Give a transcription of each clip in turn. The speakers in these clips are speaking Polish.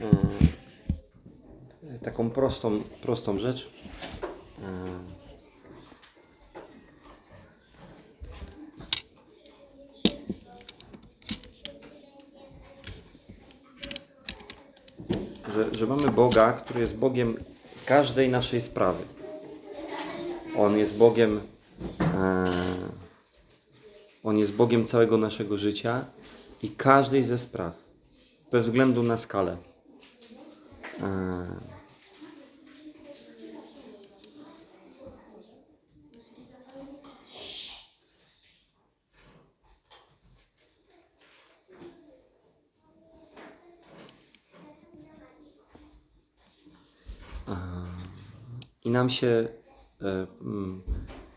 e, taką prostą, prostą rzecz. E, że, że mamy Boga, który jest Bogiem każdej naszej sprawy. On jest Bogiem. E, on jest Bogiem całego naszego życia i każdej ze spraw, bez względu na skalę. E, I nam się, e, mm,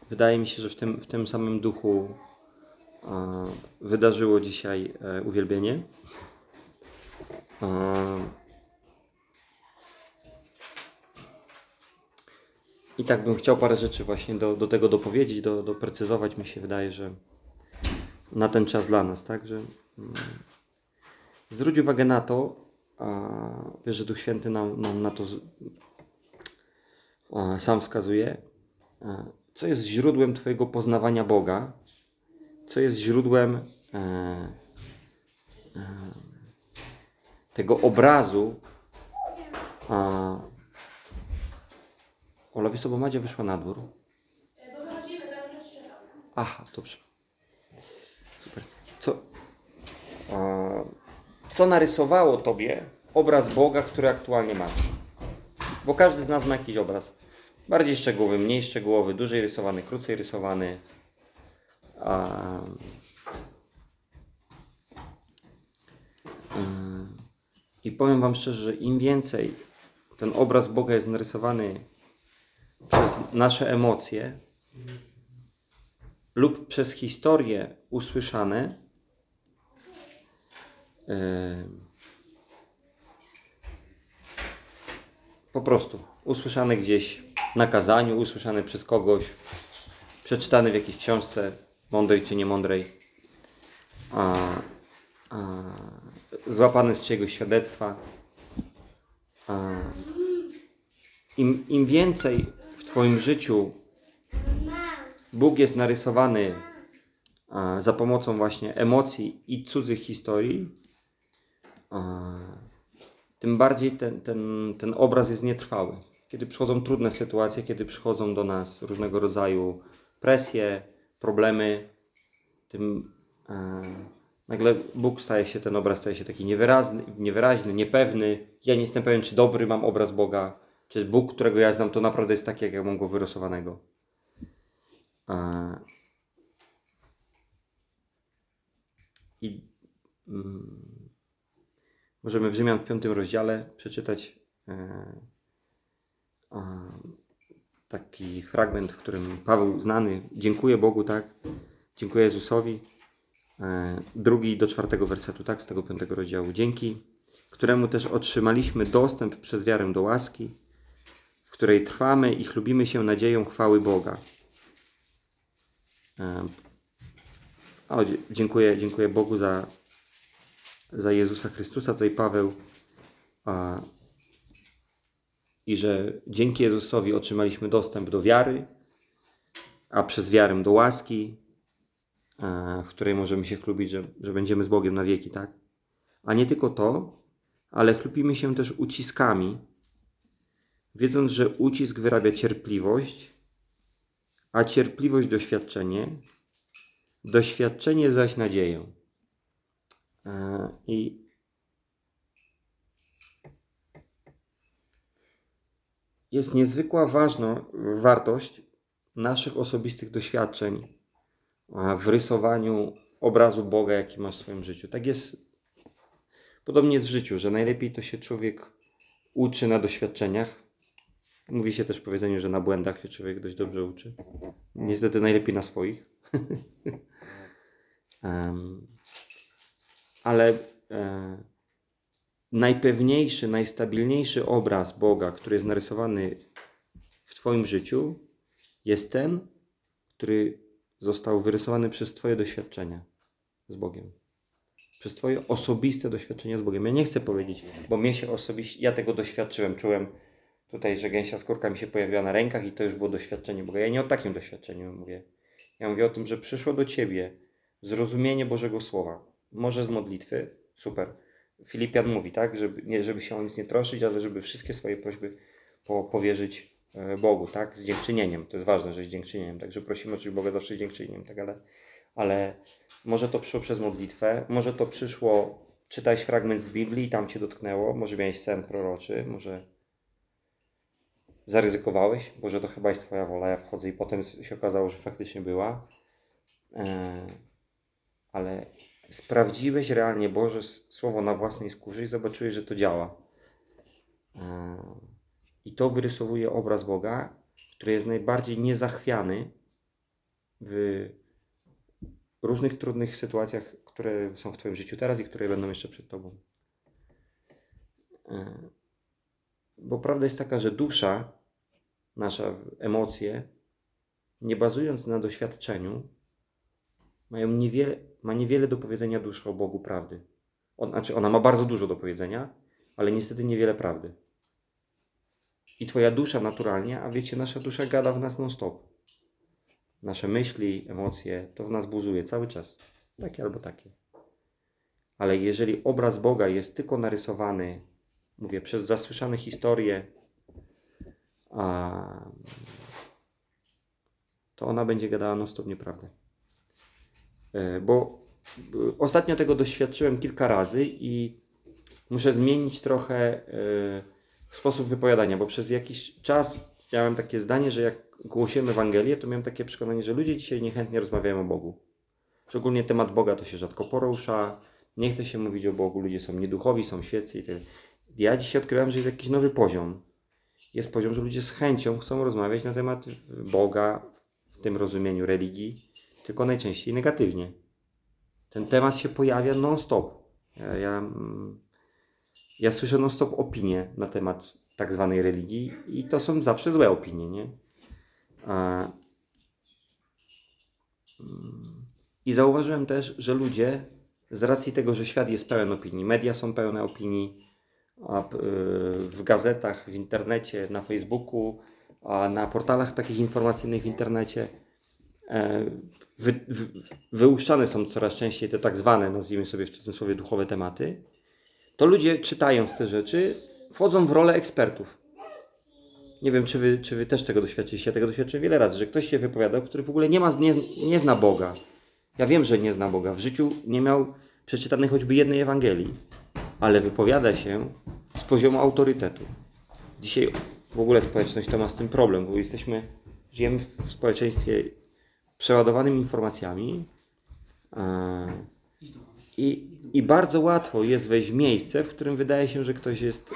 wydaje mi się, że w tym, w tym samym duchu e, wydarzyło dzisiaj e, uwielbienie. I tak bym chciał parę rzeczy właśnie do, do tego dopowiedzieć, do, doprecyzować. Mi się wydaje, że na ten czas dla nas, tak? Że, mm, zwróć uwagę na to, a wiesz, że Duch Święty nam, nam na to e, sam wskazuje, e, co jest źródłem Twojego poznawania Boga, co jest źródłem e, e, tego obrazu. A, Ola, wiesz co, bo Madzia wyszła na dwór. Aha, dobrze. Super. Co, a, co narysowało Tobie obraz Boga, który aktualnie masz? Bo każdy z nas ma jakiś obraz. Bardziej szczegółowy, mniej szczegółowy, dłużej rysowany, krócej rysowany. A, Ym, I powiem Wam szczerze, że im więcej ten obraz Boga jest narysowany przez nasze emocje lub przez historie usłyszane, ym, po prostu usłyszane gdzieś na kazaniu, usłyszane przez kogoś, przeczytane w jakiejś książce, mądrej czy niemądrej, a, a, złapane z czyjegoś świadectwa. A, im, Im więcej w Twoim życiu Bóg jest narysowany za pomocą właśnie emocji i cudzych historii, tym bardziej ten, ten, ten obraz jest nietrwały. Kiedy przychodzą trudne sytuacje, kiedy przychodzą do nas różnego rodzaju presje, problemy, tym nagle Bóg staje się, ten obraz staje się taki niewyraźny, niewyraźny, niepewny. Ja nie jestem pewien, czy dobry mam obraz Boga, czy Bóg, którego ja znam, to naprawdę jest taki, jak ja mam go wyrysowanego. E, I mm, Możemy w Rzymian w piątym rozdziale przeczytać e, taki fragment, w którym Paweł znany dziękuję Bogu, tak? Dziękuję Jezusowi. E, drugi do czwartego wersetu, tak? Z tego piątego rozdziału. Dzięki, któremu też otrzymaliśmy dostęp przez wiarę do łaski, której trwamy i chlubimy się nadzieją chwały Boga. E, o, dziękuję, dziękuję Bogu za, za Jezusa Chrystusa, tutaj Paweł, a, i że dzięki Jezusowi otrzymaliśmy dostęp do wiary, a przez wiarę do łaski, a, w której możemy się chlubić, że, że będziemy z Bogiem na wieki, tak? A nie tylko to, ale chlubimy się też uciskami, wiedząc, że ucisk wyrabia cierpliwość, a cierpliwość doświadczenie, doświadczenie zaś nadzieję. E, I jest niezwykła wartość naszych osobistych doświadczeń e, w rysowaniu obrazu Boga, jaki masz w swoim życiu. Tak jest, podobnie jest w życiu, że najlepiej to się człowiek uczy na doświadczeniach. Mówi się też w powiedzeniu, że na błędach się człowiek dość dobrze uczy. Niestety najlepiej na swoich. Em, ale e, najpewniejszy, najstabilniejszy obraz Boga, który jest narysowany w Twoim życiu, jest ten, który został wyrysowany przez Twoje doświadczenia z Bogiem. przez Twoje osobiste doświadczenie z Bogiem. Ja nie chcę powiedzieć, bo mnie się osobiście, ja tego doświadczyłem, czułem tutaj, że gęsia skórka mi się pojawiła na rękach i to już było doświadczenie Boga. Ja nie o takim doświadczeniu mówię. Ja mówię o tym, że przyszło do Ciebie zrozumienie Bożego Słowa. Może z modlitwy, super. Filipian mówi, tak, żeby, nie, żeby się o nic nie troszyć, ale żeby wszystkie swoje prośby po, powierzyć e, Bogu, tak, z dziękczynieniem. To jest ważne, że z dziękczynieniem, także prosimy oczywiście Boga zawsze z dziękczynieniem, tak, ale, ale może to przyszło przez modlitwę, może to przyszło, czytałeś fragment z Biblii i tam Cię dotknęło, może miałeś sen proroczy, może zaryzykowałeś, bo że to chyba jest Twoja wola, ja wchodzę i potem się okazało, że faktycznie była. E, ale sprawdziłeś realnie Boże Słowo na własnej skórze i zobaczyłeś, że to działa. E, I to wyrysowuje obraz Boga, który jest najbardziej niezachwiany w różnych trudnych sytuacjach, które są w Twoim życiu teraz i które będą jeszcze przed Tobą. Bo prawda jest taka, że dusza, nasza emocje, nie bazując na doświadczeniu, mają niewiele, ma niewiele do powiedzenia dusza o Bogu prawdy. On, znaczy, ona ma bardzo dużo do powiedzenia, ale niestety niewiele prawdy. I Twoja dusza naturalnie, a wiecie, nasza dusza gada w nas non-stop. Nasze myśli, emocje, to w nas buzuje cały czas. Takie albo takie. Ale jeżeli obraz Boga jest tylko narysowany, mówię, przez zasłyszane historie, a, to ona będzie gadała non-stop nieprawdę. E, Bo e, ostatnio tego doświadczyłem kilka razy i muszę zmienić trochę e, sposób wypowiadania, bo przez jakiś czas miałem takie zdanie, że jak głosiłem Ewangelię, to miałem takie przekonanie, że ludzie dzisiaj niechętnie rozmawiają o Bogu. Szczególnie temat Boga to się rzadko porusza, nie chce się mówić o Bogu, ludzie są nieduchowi, są świeccy i tak. Ja dzisiaj odkryłem, że jest jakiś nowy poziom. Jest poziom, że ludzie z chęcią chcą rozmawiać na temat Boga w tym rozumieniu religii, tylko najczęściej negatywnie. Ten temat się pojawia non-stop. Ja, ja, mm, ja słyszę non-stop opinie na temat tak zwanej religii i to są zawsze złe opinie, nie? A, mm, I zauważyłem też, że ludzie z racji tego, że świat jest pełen opinii, media są pełne opinii, w gazetach, w internecie, na Facebooku, na portalach takich informacyjnych w internecie, e, wy, wy, wyłuszczane są coraz częściej te tak zwane, nazwijmy sobie w cudzysłowie, duchowe tematy, to ludzie czytając te rzeczy wchodzą w rolę ekspertów. Nie wiem, czy wy, czy wy też tego doświadczyliście. Ja tego doświadczyłem wiele razy, że ktoś się wypowiadał, który w ogóle nie, ma, nie, nie zna Boga. Ja wiem, że nie zna Boga. W życiu nie miał przeczytanej choćby jednej Ewangelii, ale wypowiada się z poziomu autorytetu. Dzisiaj w ogóle społeczność to ma z tym problem, bo jesteśmy, żyjemy w społeczeństwie przeładowanym informacjami e, i, i bardzo łatwo jest wejść w miejsce, w którym wydaje się, że ktoś jest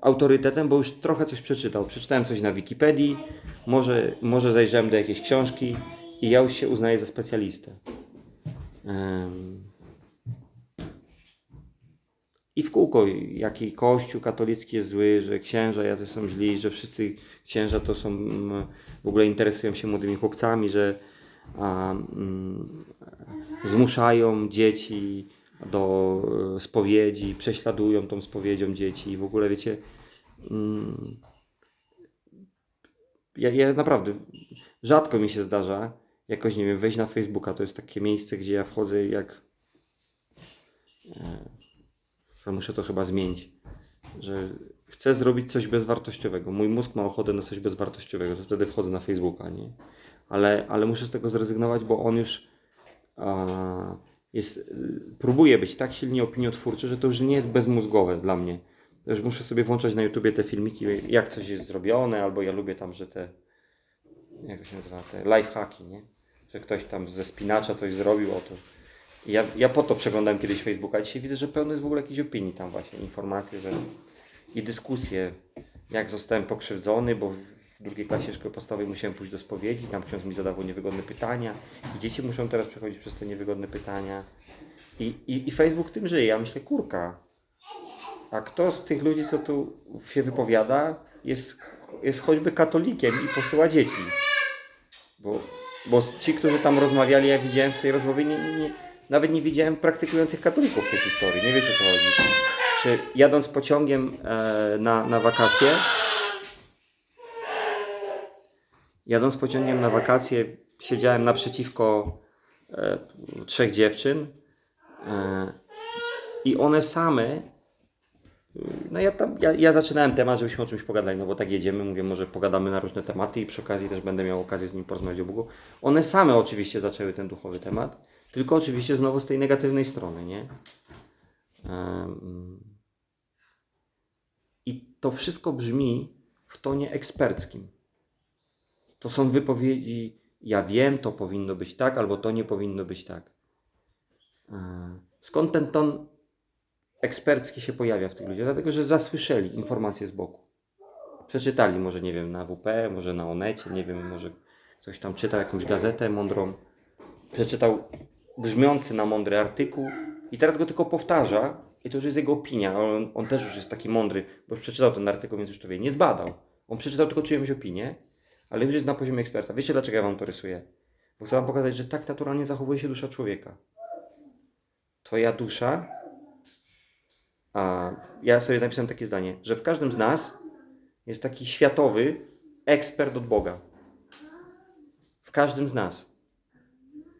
autorytetem, bo już trochę coś przeczytał. Przeczytałem coś na Wikipedii, może, może zajrzałem do jakiejś książki i ja już się uznaję za specjalistę. Em, I w kółko, jaki kościół katolicki jest zły, że księża jacy są źli, że wszyscy księża to są, mm, w ogóle interesują się młodymi chłopcami, że a, mm, zmuszają dzieci do e, spowiedzi, prześladują tą spowiedzią dzieci. I w ogóle wiecie, mm, ja, ja naprawdę rzadko mi się zdarza jakoś, nie wiem, wejść na Facebooka, to jest takie miejsce, gdzie ja wchodzę jak e, muszę to chyba zmienić, że chcę zrobić coś bezwartościowego. Mój mózg ma ochotę na coś bezwartościowego, to wtedy wchodzę na Facebooka, nie? Ale, ale muszę z tego zrezygnować, bo on już a, jest, próbuje być tak silnie opiniotwórczy, że to już nie jest bezmózgowe dla mnie. Już muszę sobie włączać na YouTubie te filmiki, jak coś jest zrobione, albo ja lubię tam, że te, jak to się nazywa, te lifehacki, nie? Że ktoś tam ze spinacza coś zrobił, o to. Ja, ja po to przeglądałem kiedyś Facebooka, dzisiaj widzę, że pełno jest w ogóle jakichś opinii tam właśnie, informacje, że i dyskusje, jak zostałem pokrzywdzony, bo w drugiej klasie szkoły podstawowej musiałem pójść do spowiedzi, tam ksiądz mi zadawał niewygodne pytania i dzieci muszą teraz przechodzić przez te niewygodne pytania. I, i, i Facebook tym żyje. Ja myślę, kurka, a kto z tych ludzi, co tu się wypowiada, jest, jest choćby katolikiem i posyła dzieci? Bo, bo ci, którzy tam rozmawiali, ja widziałem w tej rozmowie, nie, nie, nawet nie widziałem praktykujących katolików w tej historii. Nie wiecie o co chodzi. Czy jadąc pociągiem e, na, na wakacje, jadąc pociągiem na wakacje, siedziałem naprzeciwko e, trzech dziewczyn e, i one same no ja, tam, ja, ja zaczynałem temat, żebyśmy o czymś pogadali, no bo tak jedziemy, mówię, może pogadamy na różne tematy i przy okazji też będę miał okazję z nim porozmawiać o Bogu. One same oczywiście zaczęły ten duchowy temat, tylko oczywiście znowu z tej negatywnej strony, nie? I to wszystko brzmi w tonie eksperckim. To są wypowiedzi, ja wiem, to powinno być tak, albo to nie powinno być tak. E, Skąd ten ton ekspercki się pojawia w tych ludziach? Dlatego, że zasłyszeli informacje z boku. Przeczytali może, nie wiem, na WP, może na Onecie, nie wiem, może ktoś tam czytał jakąś gazetę mądrą. Przeczytał brzmiący na mądry artykuł i teraz go tylko powtarza i to już jest jego opinia. On, on też już jest taki mądry, bo już przeczytał ten artykuł, więc już to wie. Nie zbadał. On przeczytał tylko czyjąś opinię, ale już jest na poziomie eksperta. Wiecie, dlaczego ja wam to rysuję? Bo chcę wam pokazać, że tak naturalnie zachowuje się dusza człowieka. Twoja dusza a ja sobie napisałem takie zdanie, że w każdym z nas jest taki światowy ekspert od Boga. W każdym z nas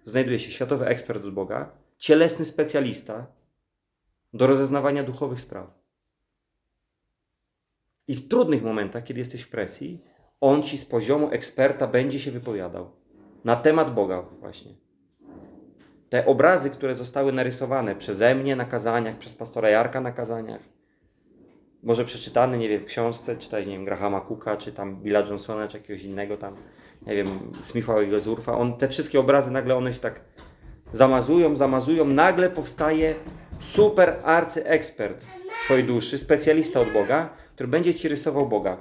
znajduje się światowy ekspert od Boga, cielesny specjalista do rozeznawania duchowych spraw. I w trudnych momentach, kiedy jesteś w presji, on ci z poziomu eksperta będzie się wypowiadał na temat Boga właśnie te obrazy, które zostały narysowane przeze mnie na kazaniach, przez pastora Jarka na kazaniach, może przeczytane, nie wiem, w książce, czytać, nie wiem, Grahama Cooka, czy tam Billa Johnsona, czy jakiegoś innego tam, nie wiem, Smitha i Zurfa, on, te wszystkie obrazy, nagle one się tak zamazują, zamazują, nagle powstaje super arcyekspert w Twojej duszy, specjalista od Boga, który będzie Ci rysował Boga.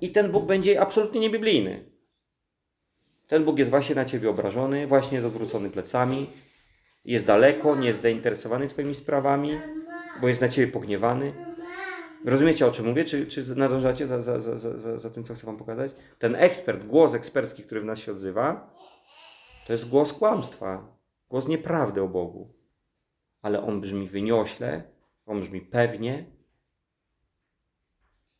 I ten Bóg będzie absolutnie niebiblijny. Ten Bóg jest właśnie na Ciebie obrażony, właśnie jest odwrócony plecami, jest daleko, nie jest zainteresowany Twoimi sprawami, bo jest na Ciebie pogniewany. Rozumiecie, o czym mówię? Czy, czy nadążacie za, za, za, za, za tym, co chcę Wam pokazać? Ten ekspert, głos ekspercki, który w nas się odzywa, to jest głos kłamstwa, głos nieprawdy o Bogu. Ale on brzmi wyniośle, on brzmi pewnie.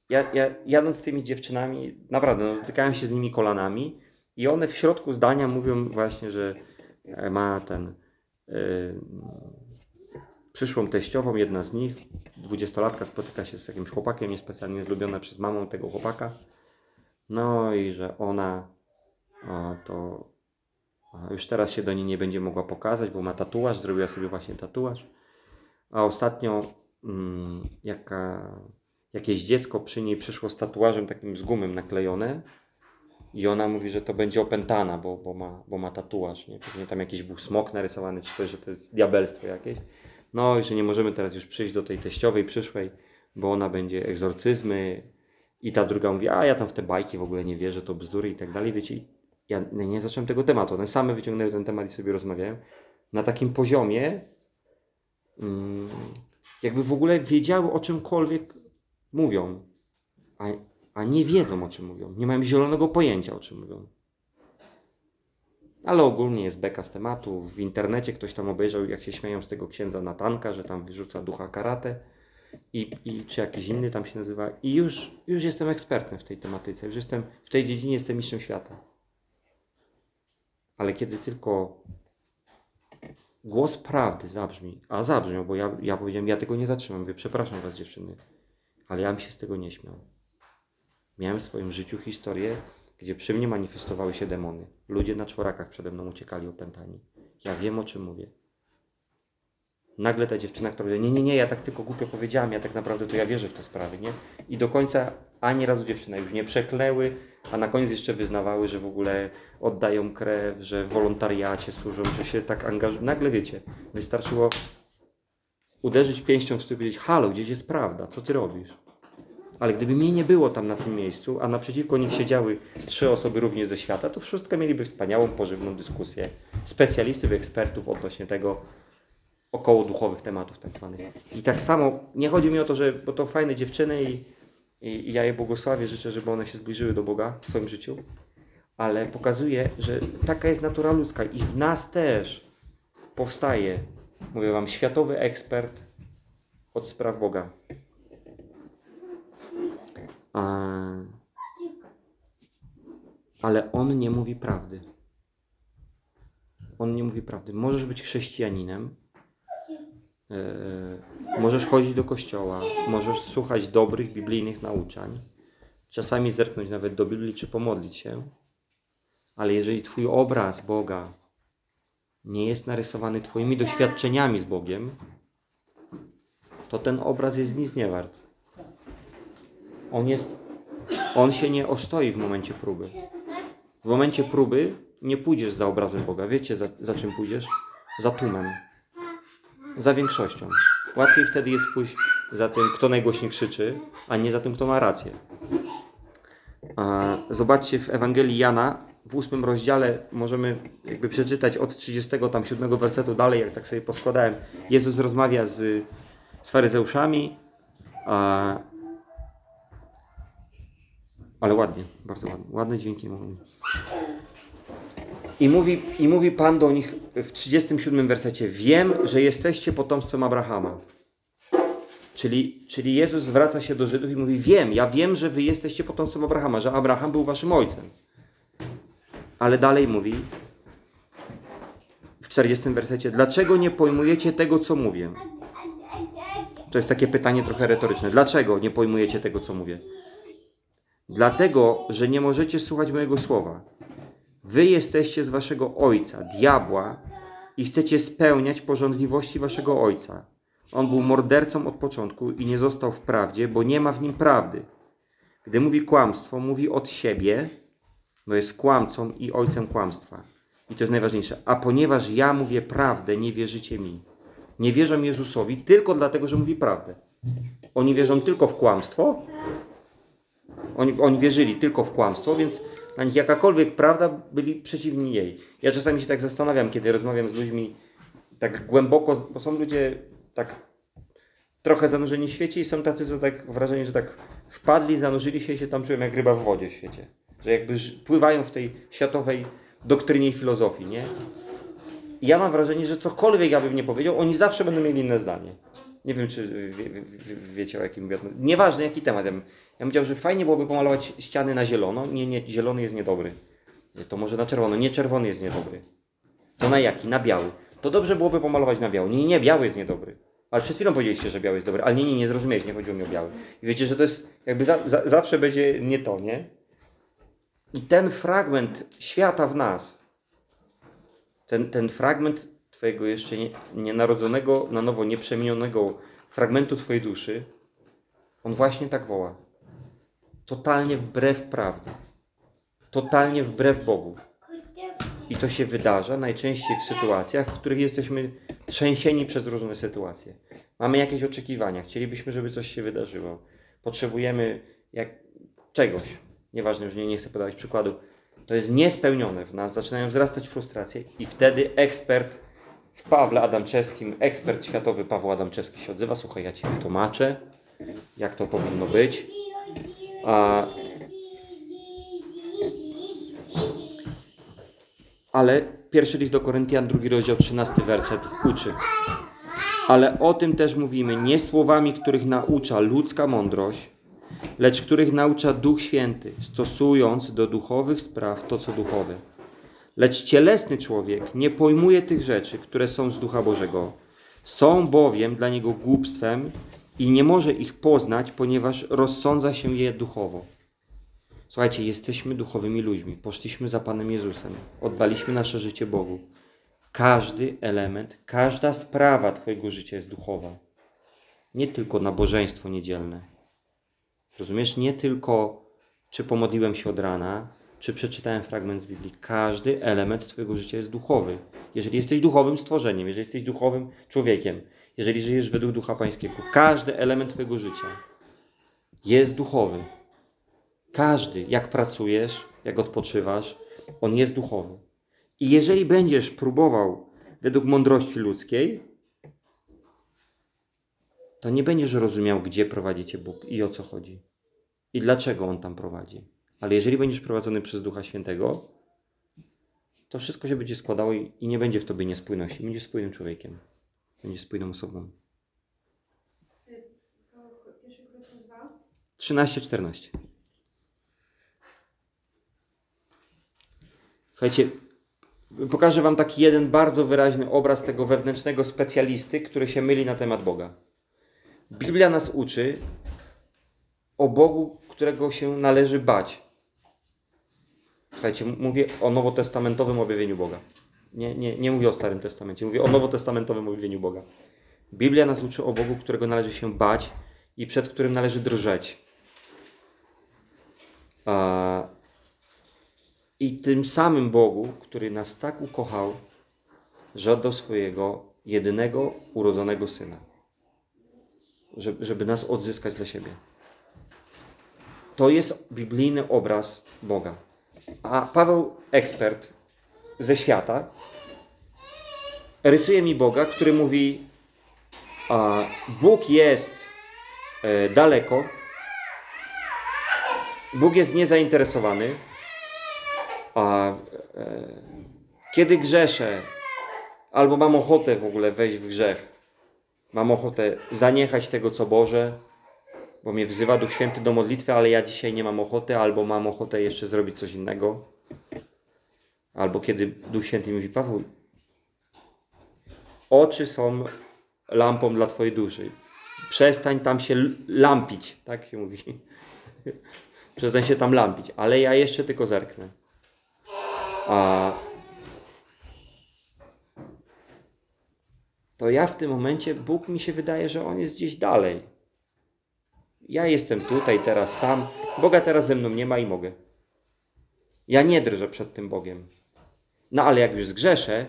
Ja, ja jadąc tymi dziewczynami, naprawdę, no, dotykałem się z nimi kolanami i one w środku zdania mówią właśnie, że e, ma ten Yy, przyszłą teściową, jedna z nich, dwudziestolatka spotyka się z jakimś chłopakiem, niespecjalnie zlubiona przez mamą tego chłopaka. No i że ona a, to a, już teraz się do niej nie będzie mogła pokazać, bo ma tatuaż, zrobiła sobie właśnie tatuaż. A ostatnio mm, jaka, jakieś dziecko przy niej przyszło z tatuażem takim z gumem naklejone i ona mówi, że to będzie opętana, bo, bo, ma, bo ma tatuaż. Nie? Pewnie tam jakiś był smok narysowany, czy coś, że to jest diabelstwo jakieś. No i że nie możemy teraz już przyjść do tej teściowej przyszłej, bo ona będzie egzorcyzmy. I ta druga mówi, a ja tam w te bajki w ogóle nie wierzę, to bzdury i tak dalej. Wiecie, ja nie, zacząłem tego tematu. One same wyciągnęły ten temat i sobie rozmawiają. Na takim poziomie, mm, jakby w ogóle wiedziały o czymkolwiek mówią. A, a nie wiedzą o czym mówią. Nie mają zielonego pojęcia o czym mówią. Ale ogólnie jest beka z tematu. W internecie ktoś tam obejrzał, jak się śmieją z tego księdza Natanka, że tam wyrzuca ducha karate. I, i czy jakiś inny tam się nazywa. I już, już jestem ekspertem w tej tematyce. Już jestem w tej dziedzinie, jestem mistrzem świata. Ale kiedy tylko głos prawdy zabrzmi, a zabrzmiał, bo ja, ja powiedziałem, ja tego nie zatrzymam. Mówię, przepraszam was dziewczyny, ale ja bym się z tego nie śmiał. Miałem w swoim życiu historię, gdzie przy mnie manifestowały się demony. Ludzie na czworakach przede mną uciekali opętani. Ja wiem o czym mówię. Nagle ta dziewczyna, która powiedziała, nie, nie, nie, ja tak tylko głupio powiedziałam, ja tak naprawdę to ja wierzę w te sprawy, nie? I do końca ani razu dziewczyna już nie przeklęły, a na koniec jeszcze wyznawały, że w ogóle oddają krew, że w wolontariacie służą, że się tak angażują. Nagle wiecie, wystarczyło uderzyć pięścią w stół i powiedzieć, halo, gdzieś jest prawda, co ty robisz? Ale gdyby mnie nie było tam na tym miejscu, a naprzeciwko nich siedziały trzy osoby również ze świata, to wszystko mieliby wspaniałą, pożywną dyskusję specjalistów, ekspertów odnośnie tego około duchowych tematów tak zwanych. I tak samo, nie chodzi mi o to, że, bo to fajne dziewczyny i, i, i ja je błogosławię, życzę, żeby one się zbliżyły do Boga w swoim życiu, ale pokazuje, że taka jest natura ludzka i w nas też powstaje Mówię wam, światowy ekspert od spraw Boga. Ale on nie mówi prawdy. On nie mówi prawdy. Możesz być chrześcijaninem, e, możesz chodzić do kościoła, możesz słuchać dobrych biblijnych nauczań, czasami zerknąć nawet do Biblii czy pomodlić się, ale jeżeli Twój obraz Boga nie jest narysowany Twoimi doświadczeniami z Bogiem, to ten obraz jest nic nie wart. On jest, on się nie ostoi w momencie próby. W momencie próby nie pójdziesz za obrazem Boga. Wiecie, za, za czym pójdziesz? Za tłumem. Za większością. Łatwiej wtedy jest pójść za tym, kto najgłośniej krzyczy, a nie za tym, kto ma rację. Zobaczcie w Ewangelii Jana, w ósmym rozdziale możemy jakby przeczytać od 37 wersetu dalej, jak tak sobie poskładałem. Jezus rozmawia z, z faryzeuszami, a, ale ładnie, bardzo ładnie. Ładne dźwięki mówią. I mówi, I mówi Pan do nich w 37 wersecie: Wiem, że jesteście potomstwem Abrahama. Czyli, czyli Jezus zwraca się do Żydów i mówi: Wiem, ja wiem, że wy jesteście potomstwem Abrahama, że Abraham był waszym ojcem. Ale dalej mówi w 40 wersecie: Dlaczego nie pojmujecie tego, co mówię? To jest takie pytanie trochę retoryczne. Dlaczego nie pojmujecie tego, co mówię? Dlatego, że nie możecie słuchać mojego słowa. Wy jesteście z waszego ojca, diabła, i chcecie spełniać porządliwości waszego ojca. On był mordercą od początku i nie został w prawdzie, bo nie ma w nim prawdy. Gdy mówi kłamstwo, mówi od siebie, bo jest kłamcą i ojcem kłamstwa. I to jest najważniejsze. A ponieważ ja mówię prawdę, nie wierzycie mi. Nie wierzą Jezusowi tylko dlatego, że mówi prawdę. Oni wierzą tylko w kłamstwo, oni, oni wierzyli tylko w kłamstwo, więc dla nich jakakolwiek prawda byli przeciwni jej. Ja czasami się tak zastanawiam, kiedy rozmawiam z ludźmi tak głęboko, bo są ludzie tak trochę zanurzeni w świecie i są tacy, co tak wrażenie, że tak wpadli, zanurzyli się i się tam czują jak ryba w wodzie w świecie. Że jakby pływają w tej światowej doktrynie i filozofii, nie? I ja mam wrażenie, że cokolwiek ja bym nie powiedział, oni zawsze będą mieli inne zdanie. Nie wiem, czy wie, wie, wie, wiecie o jakim mówię. Nieważne jaki temat. Ja bym, powiedział, że fajnie byłoby pomalować ściany na zielono. Nie, nie, zielony jest niedobry. Nie, To może na czerwono. Nie, czerwony jest niedobry. To na jaki? Na biały. To dobrze byłoby pomalować na biały. Nie, nie, biały jest niedobry. Ale przed chwilą powiedzieliście, że biały jest dobry. Ale nie, nie, nie zrozumiałeś, nie chodziło mi o biały. I wiecie, że to jest jakby za, za, zawsze będzie nie to, nie? I ten fragment świata w nas, ten, ten fragment Twojego jeszcze nie, nienarodzonego, na nowo nieprzemienionego fragmentu Twojej duszy, on właśnie tak woła. Totalnie wbrew prawdzie. Totalnie wbrew Bogu. I to się wydarza najczęściej w sytuacjach, w których jesteśmy trzęsieni przez różne sytuacje. Mamy jakieś oczekiwania, chcielibyśmy, żeby coś się wydarzyło. Potrzebujemy jak, czegoś. Nieważne, już nie, nie chcę podawać przykładu. To jest niespełnione w nas, zaczynają wzrastać frustracje i wtedy ekspert w Pawle Adamczewskim, ekspert światowy Paweł Adamczewski się odzywa, słuchaj, ja Ci wytłumaczę, jak to powinno być. A, ale pierwszy list do Koryntian, drugi rozdział, 13 werset uczy. Ale o tym też mówimy, nie słowami, których naucza ludzka mądrość, lecz których naucza Duch Święty, stosując do duchowych spraw to, co duchowe. Lecz cielesny człowiek nie pojmuje tych rzeczy, które są z Ducha Bożego. Są bowiem dla niego głupstwem i nie może ich poznać, ponieważ rozsądza się je duchowo. Słuchajcie, jesteśmy duchowymi ludźmi. Poszliśmy za Panem Jezusem. Oddaliśmy nasze życie Bogu. Każdy element, każda sprawa Twojego życia jest duchowa. Nie tylko nabożeństwo niedzielne. Rozumiesz? Nie tylko, czy pomodliłem się od rana, czy przeczytałem fragment z Biblii. Każdy element Twojego życia jest duchowy. Jeżeli jesteś duchowym stworzeniem, jeżeli jesteś duchowym człowiekiem, jeżeli żyjesz według Ducha Pańskiego, każdy element Twojego życia jest duchowy. Każdy, jak pracujesz, jak odpoczywasz, on jest duchowy. I jeżeli będziesz próbował według mądrości ludzkiej, to nie będziesz rozumiał, gdzie prowadzi cię Bóg i o co chodzi. I dlaczego On tam prowadzi. Ale jeżeli będziesz prowadzony przez Ducha Świętego, to wszystko się będzie składało i, nie będzie w tobie niespójności. Będziesz spójnym człowiekiem. będzie spójną osobą. Pierwszy Koryntian 2. 13-14. Słuchajcie, pokażę Wam taki jeden bardzo wyraźny obraz tego wewnętrznego specjalisty, który się myli na temat Boga. Biblia nas uczy o Bogu, którego się należy bać. Słuchajcie, mówię o nowotestamentowym objawieniu Boga. Nie, nie, nie mówię o Starym Testamencie, mówię o nowotestamentowym objawieniu Boga. Biblia nas uczy o Bogu, którego należy się bać i przed którym należy drżeć. I tym samym Bogu, który nas tak ukochał, że oddał swojego jedynego urodzonego syna, żeby nas odzyskać dla siebie. To jest biblijny obraz Boga. A Paweł, ekspert ze świata, rysuje mi Boga, który mówi: a, Bóg jest e, daleko, Bóg jest niezainteresowany, a e, kiedy grzeszę, albo mam ochotę w ogóle wejść w grzech, mam ochotę zaniechać tego, co Boże, bo mnie wzywa Duch Święty do modlitwy, ale ja dzisiaj nie mam ochoty, albo mam ochotę jeszcze zrobić coś innego. Albo kiedy Duch Święty mówi, Paweł, oczy są lampą dla Twojej duszy. Przestań tam się lampić, tak się mówi. Przestań się tam lampić, ale ja jeszcze tylko zerknę. A to ja w tym momencie, Bóg mi się wydaje, że On jest gdzieś dalej. Ja jestem tutaj teraz sam, Boga teraz ze mną nie ma i mogę. Ja nie drżę przed tym Bogiem. No ale jak już zgrzeszę,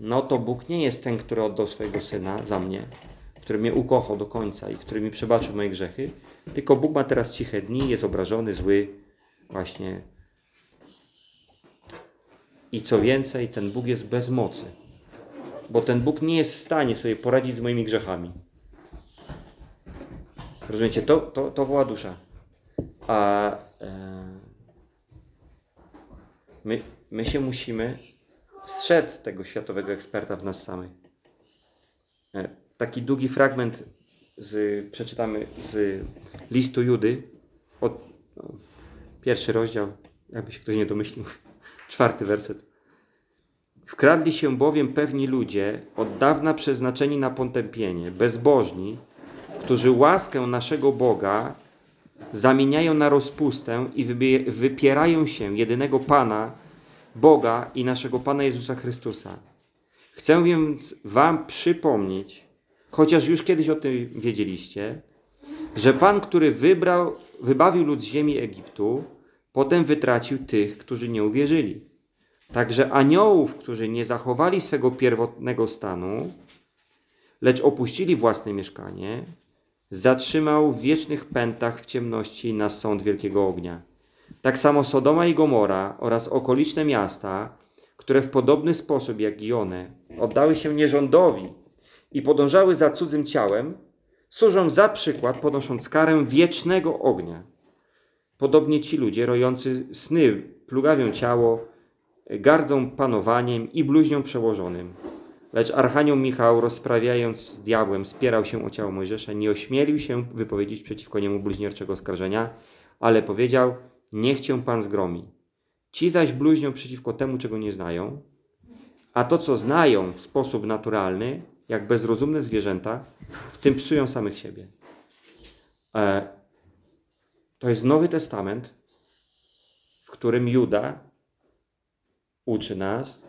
no to Bóg nie jest ten, który oddał swojego Syna za mnie, który mnie ukochał do końca i który mi przebaczył moje grzechy, tylko Bóg ma teraz ciche dni, jest obrażony, zły, właśnie. I co więcej, ten Bóg jest bez mocy, bo ten Bóg nie jest w stanie sobie poradzić z moimi grzechami. Rozumiecie? To, to, to woła dusza. A e, my, my się musimy strzec tego światowego eksperta w nas samych. E, Taki długi fragment z, przeczytamy z listu Judy, od, no, pierwszy rozdział, jakby się ktoś nie domyślił, czwarty werset. Wkradli się bowiem pewni ludzie, od dawna przeznaczeni na potępienie, bezbożni, którzy łaskę naszego Boga zamieniają na rozpustę i wypierają się jedynego Pana, Boga i naszego Pana Jezusa Chrystusa. Chcę więc Wam przypomnieć, chociaż już kiedyś o tym wiedzieliście, że Pan, który wybrał, wybawił lud z ziemi Egiptu, potem wytracił tych, którzy nie uwierzyli. Także aniołów, którzy nie zachowali swego pierwotnego stanu, lecz opuścili własne mieszkanie, zatrzymał w wiecznych pętach w ciemności na sąd wielkiego ognia. Tak samo Sodoma i Gomora oraz okoliczne miasta, które w podobny sposób jak i one oddały się nierządowi i podążały za cudzym ciałem, służą za przykład, podnosząc karę wiecznego ognia. Podobnie ci ludzie, rojący sny, plugawią ciało, gardzą panowaniem i bluźnią przełożonym. Lecz Archanioł Michał, rozprawiając z diabłem, spierał się o ciało Mojżesza, nie ośmielił się wypowiedzieć przeciwko niemu bluźnierczego oskarżenia, ale powiedział, niech cię Pan zgromi. Ci zaś bluźnią przeciwko temu, czego nie znają, a to, co znają w sposób naturalny, jak bezrozumne zwierzęta, w tym psują samych siebie. E, to jest Nowy Testament, w którym Juda uczy nas,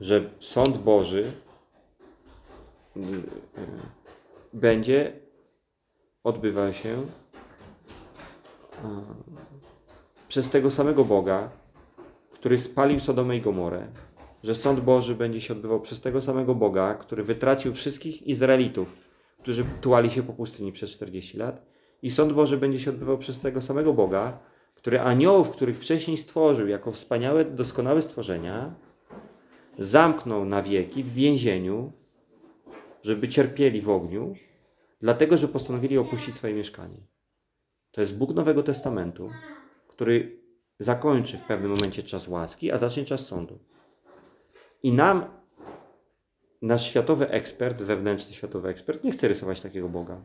że sąd Boży y, y, będzie odbywał się y, przez tego samego Boga, który spalił Sodomę i Gomorę, że sąd Boży będzie się odbywał przez tego samego Boga, który wytracił wszystkich Izraelitów, którzy tułali się po pustyni przez 40 lat, i sąd Boży będzie się odbywał przez tego samego Boga, który aniołów, których wcześniej stworzył jako wspaniałe, doskonałe stworzenia, zamknął na wieki w więzieniu, żeby cierpieli w ogniu, dlatego że postanowili opuścić swoje mieszkanie. To jest Bóg Nowego Testamentu, który zakończy w pewnym momencie czas łaski, a zacznie czas sądu. I nam nasz światowy ekspert, wewnętrzny światowy ekspert, nie chce rysować takiego Boga.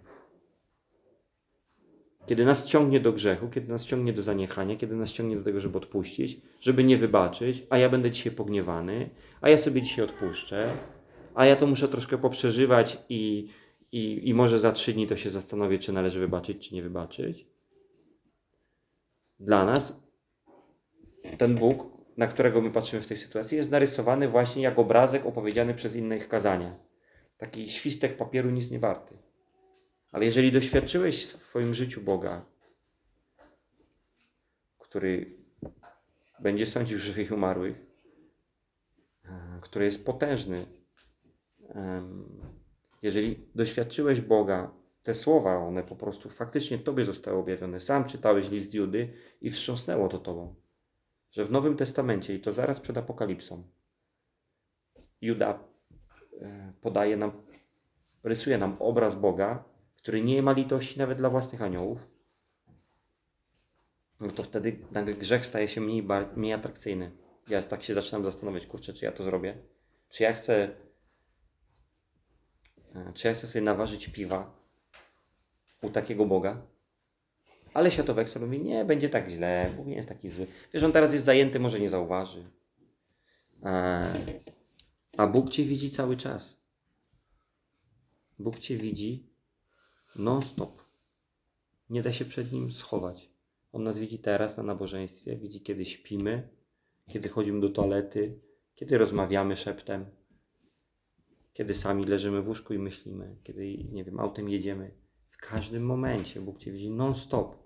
Kiedy nas ciągnie do grzechu, kiedy nas ciągnie do zaniechania, kiedy nas ciągnie do tego, żeby odpuścić, żeby nie wybaczyć, a ja będę dzisiaj pogniewany, a ja sobie dzisiaj odpuszczę, a ja to muszę troszkę poprzeżywać i, i, i może za trzy dni to się zastanowię, czy należy wybaczyć, czy nie wybaczyć. Dla nas ten Bóg, na którego my patrzymy w tej sytuacji, jest narysowany właśnie jak obrazek opowiedziany przez innych kazania. Taki świstek papieru nic nie warty. Ale jeżeli doświadczyłeś w swoim życiu Boga, który będzie sądził żywych i umarłych, który jest potężny, jeżeli doświadczyłeś Boga, te słowa, one po prostu faktycznie Tobie zostały objawione. Sam czytałeś list Judy i wstrząsnęło to Tobą, że w Nowym Testamencie, i to zaraz przed Apokalipsą, Juda e, podaje nam, rysuje nam obraz Boga, który nie ma litości nawet dla własnych aniołów, no to wtedy nagle grzech staje się mniej, mniej atrakcyjny. Ja tak się zaczynam zastanawiać, kurczę, czy ja to zrobię? Czy ja chcę, e, czy ja chcę sobie naważyć piwa u takiego Boga? Ale światowy ekspert mówi, nie, będzie tak źle, Bóg nie jest taki zły. Wiesz, on teraz jest zajęty, może nie zauważy. E, a Bóg Cię widzi cały czas. Bóg Cię widzi non-stop. Nie da się przed Nim schować. On nas widzi teraz na nabożeństwie, widzi kiedy śpimy, kiedy chodzimy do toalety, kiedy rozmawiamy szeptem, kiedy sami leżymy w łóżku i myślimy, kiedy, nie wiem, autem jedziemy. W każdym momencie Bóg Cię widzi non-stop.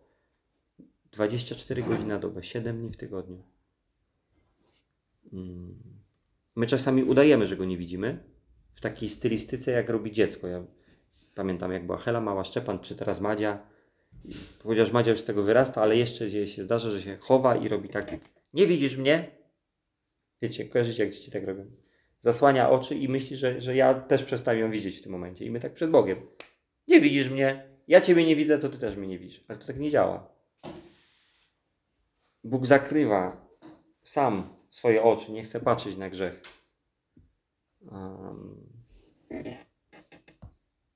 24 godziny na dobę, 7 dni w tygodniu. Mm. My czasami udajemy, że Go nie widzimy, w takiej stylistyce, jak robi dziecko. Ja pamiętam, jak była Hela, mała Szczepan, czy teraz Madzia. Chociaż Madzia już z tego wyrasta, ale jeszcze się, zdarza, że się chowa i robi tak. Nie widzisz mnie? Wiecie, kojarzycie, jak dzieci tak robią. Zasłania oczy i myśli, że, że ja też przestaję ją widzieć w tym momencie. I my tak przed Bogiem. Nie widzisz mnie, ja Ciebie nie widzę, to Ty też mnie nie widzisz. Ale to tak nie działa. Bóg zakrywa sam swoje oczy, nie chce patrzeć na grzech. Um,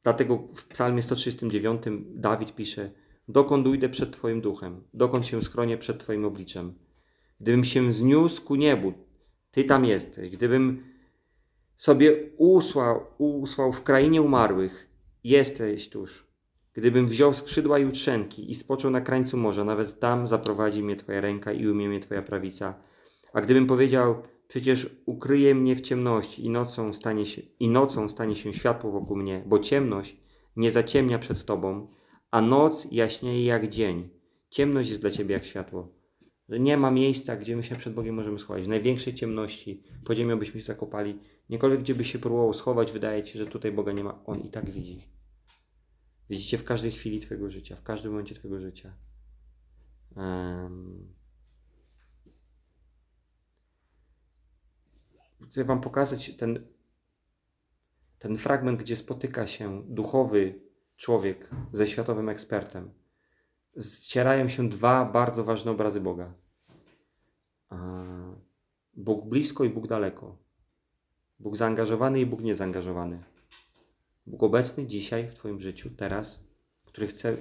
dlatego w Psalmie 139 Dawid pisze: Dokąd ujdę przed Twoim duchem, dokąd się schronię przed Twoim obliczem. Gdybym się zniósł ku niebu, Ty tam jesteś. Gdybym sobie usłał, usłał w krainie umarłych, jesteś tuż. Gdybym wziął skrzydła jutrzenki i spoczął na krańcu morza, nawet tam zaprowadzi mnie Twoja ręka i umie mnie Twoja prawica. A gdybym powiedział, przecież ukryje mnie w ciemności i nocą stanie się, i nocą stanie się światło wokół mnie, bo ciemność nie zaciemnia przed Tobą, a noc jaśnieje jak dzień. Ciemność jest dla Ciebie jak światło. Nie ma miejsca, gdzie my się przed Bogiem możemy schować. W największej ciemności, po ziemią byśmy się zakopali. Niekolwiek, gdzie by się próbował schować, wydaje Ci się, że tutaj Boga nie ma. On i tak widzi. Widzicie w każdej chwili Twojego życia, w każdym momencie Twojego życia. Em, Chcę Wam pokazać ten, ten fragment, gdzie spotyka się duchowy człowiek ze światowym ekspertem. Ścierają się dwa bardzo ważne obrazy Boga. Bóg blisko i Bóg daleko. Bóg zaangażowany i Bóg niezaangażowany. Bóg obecny dzisiaj w Twoim życiu, teraz, który chce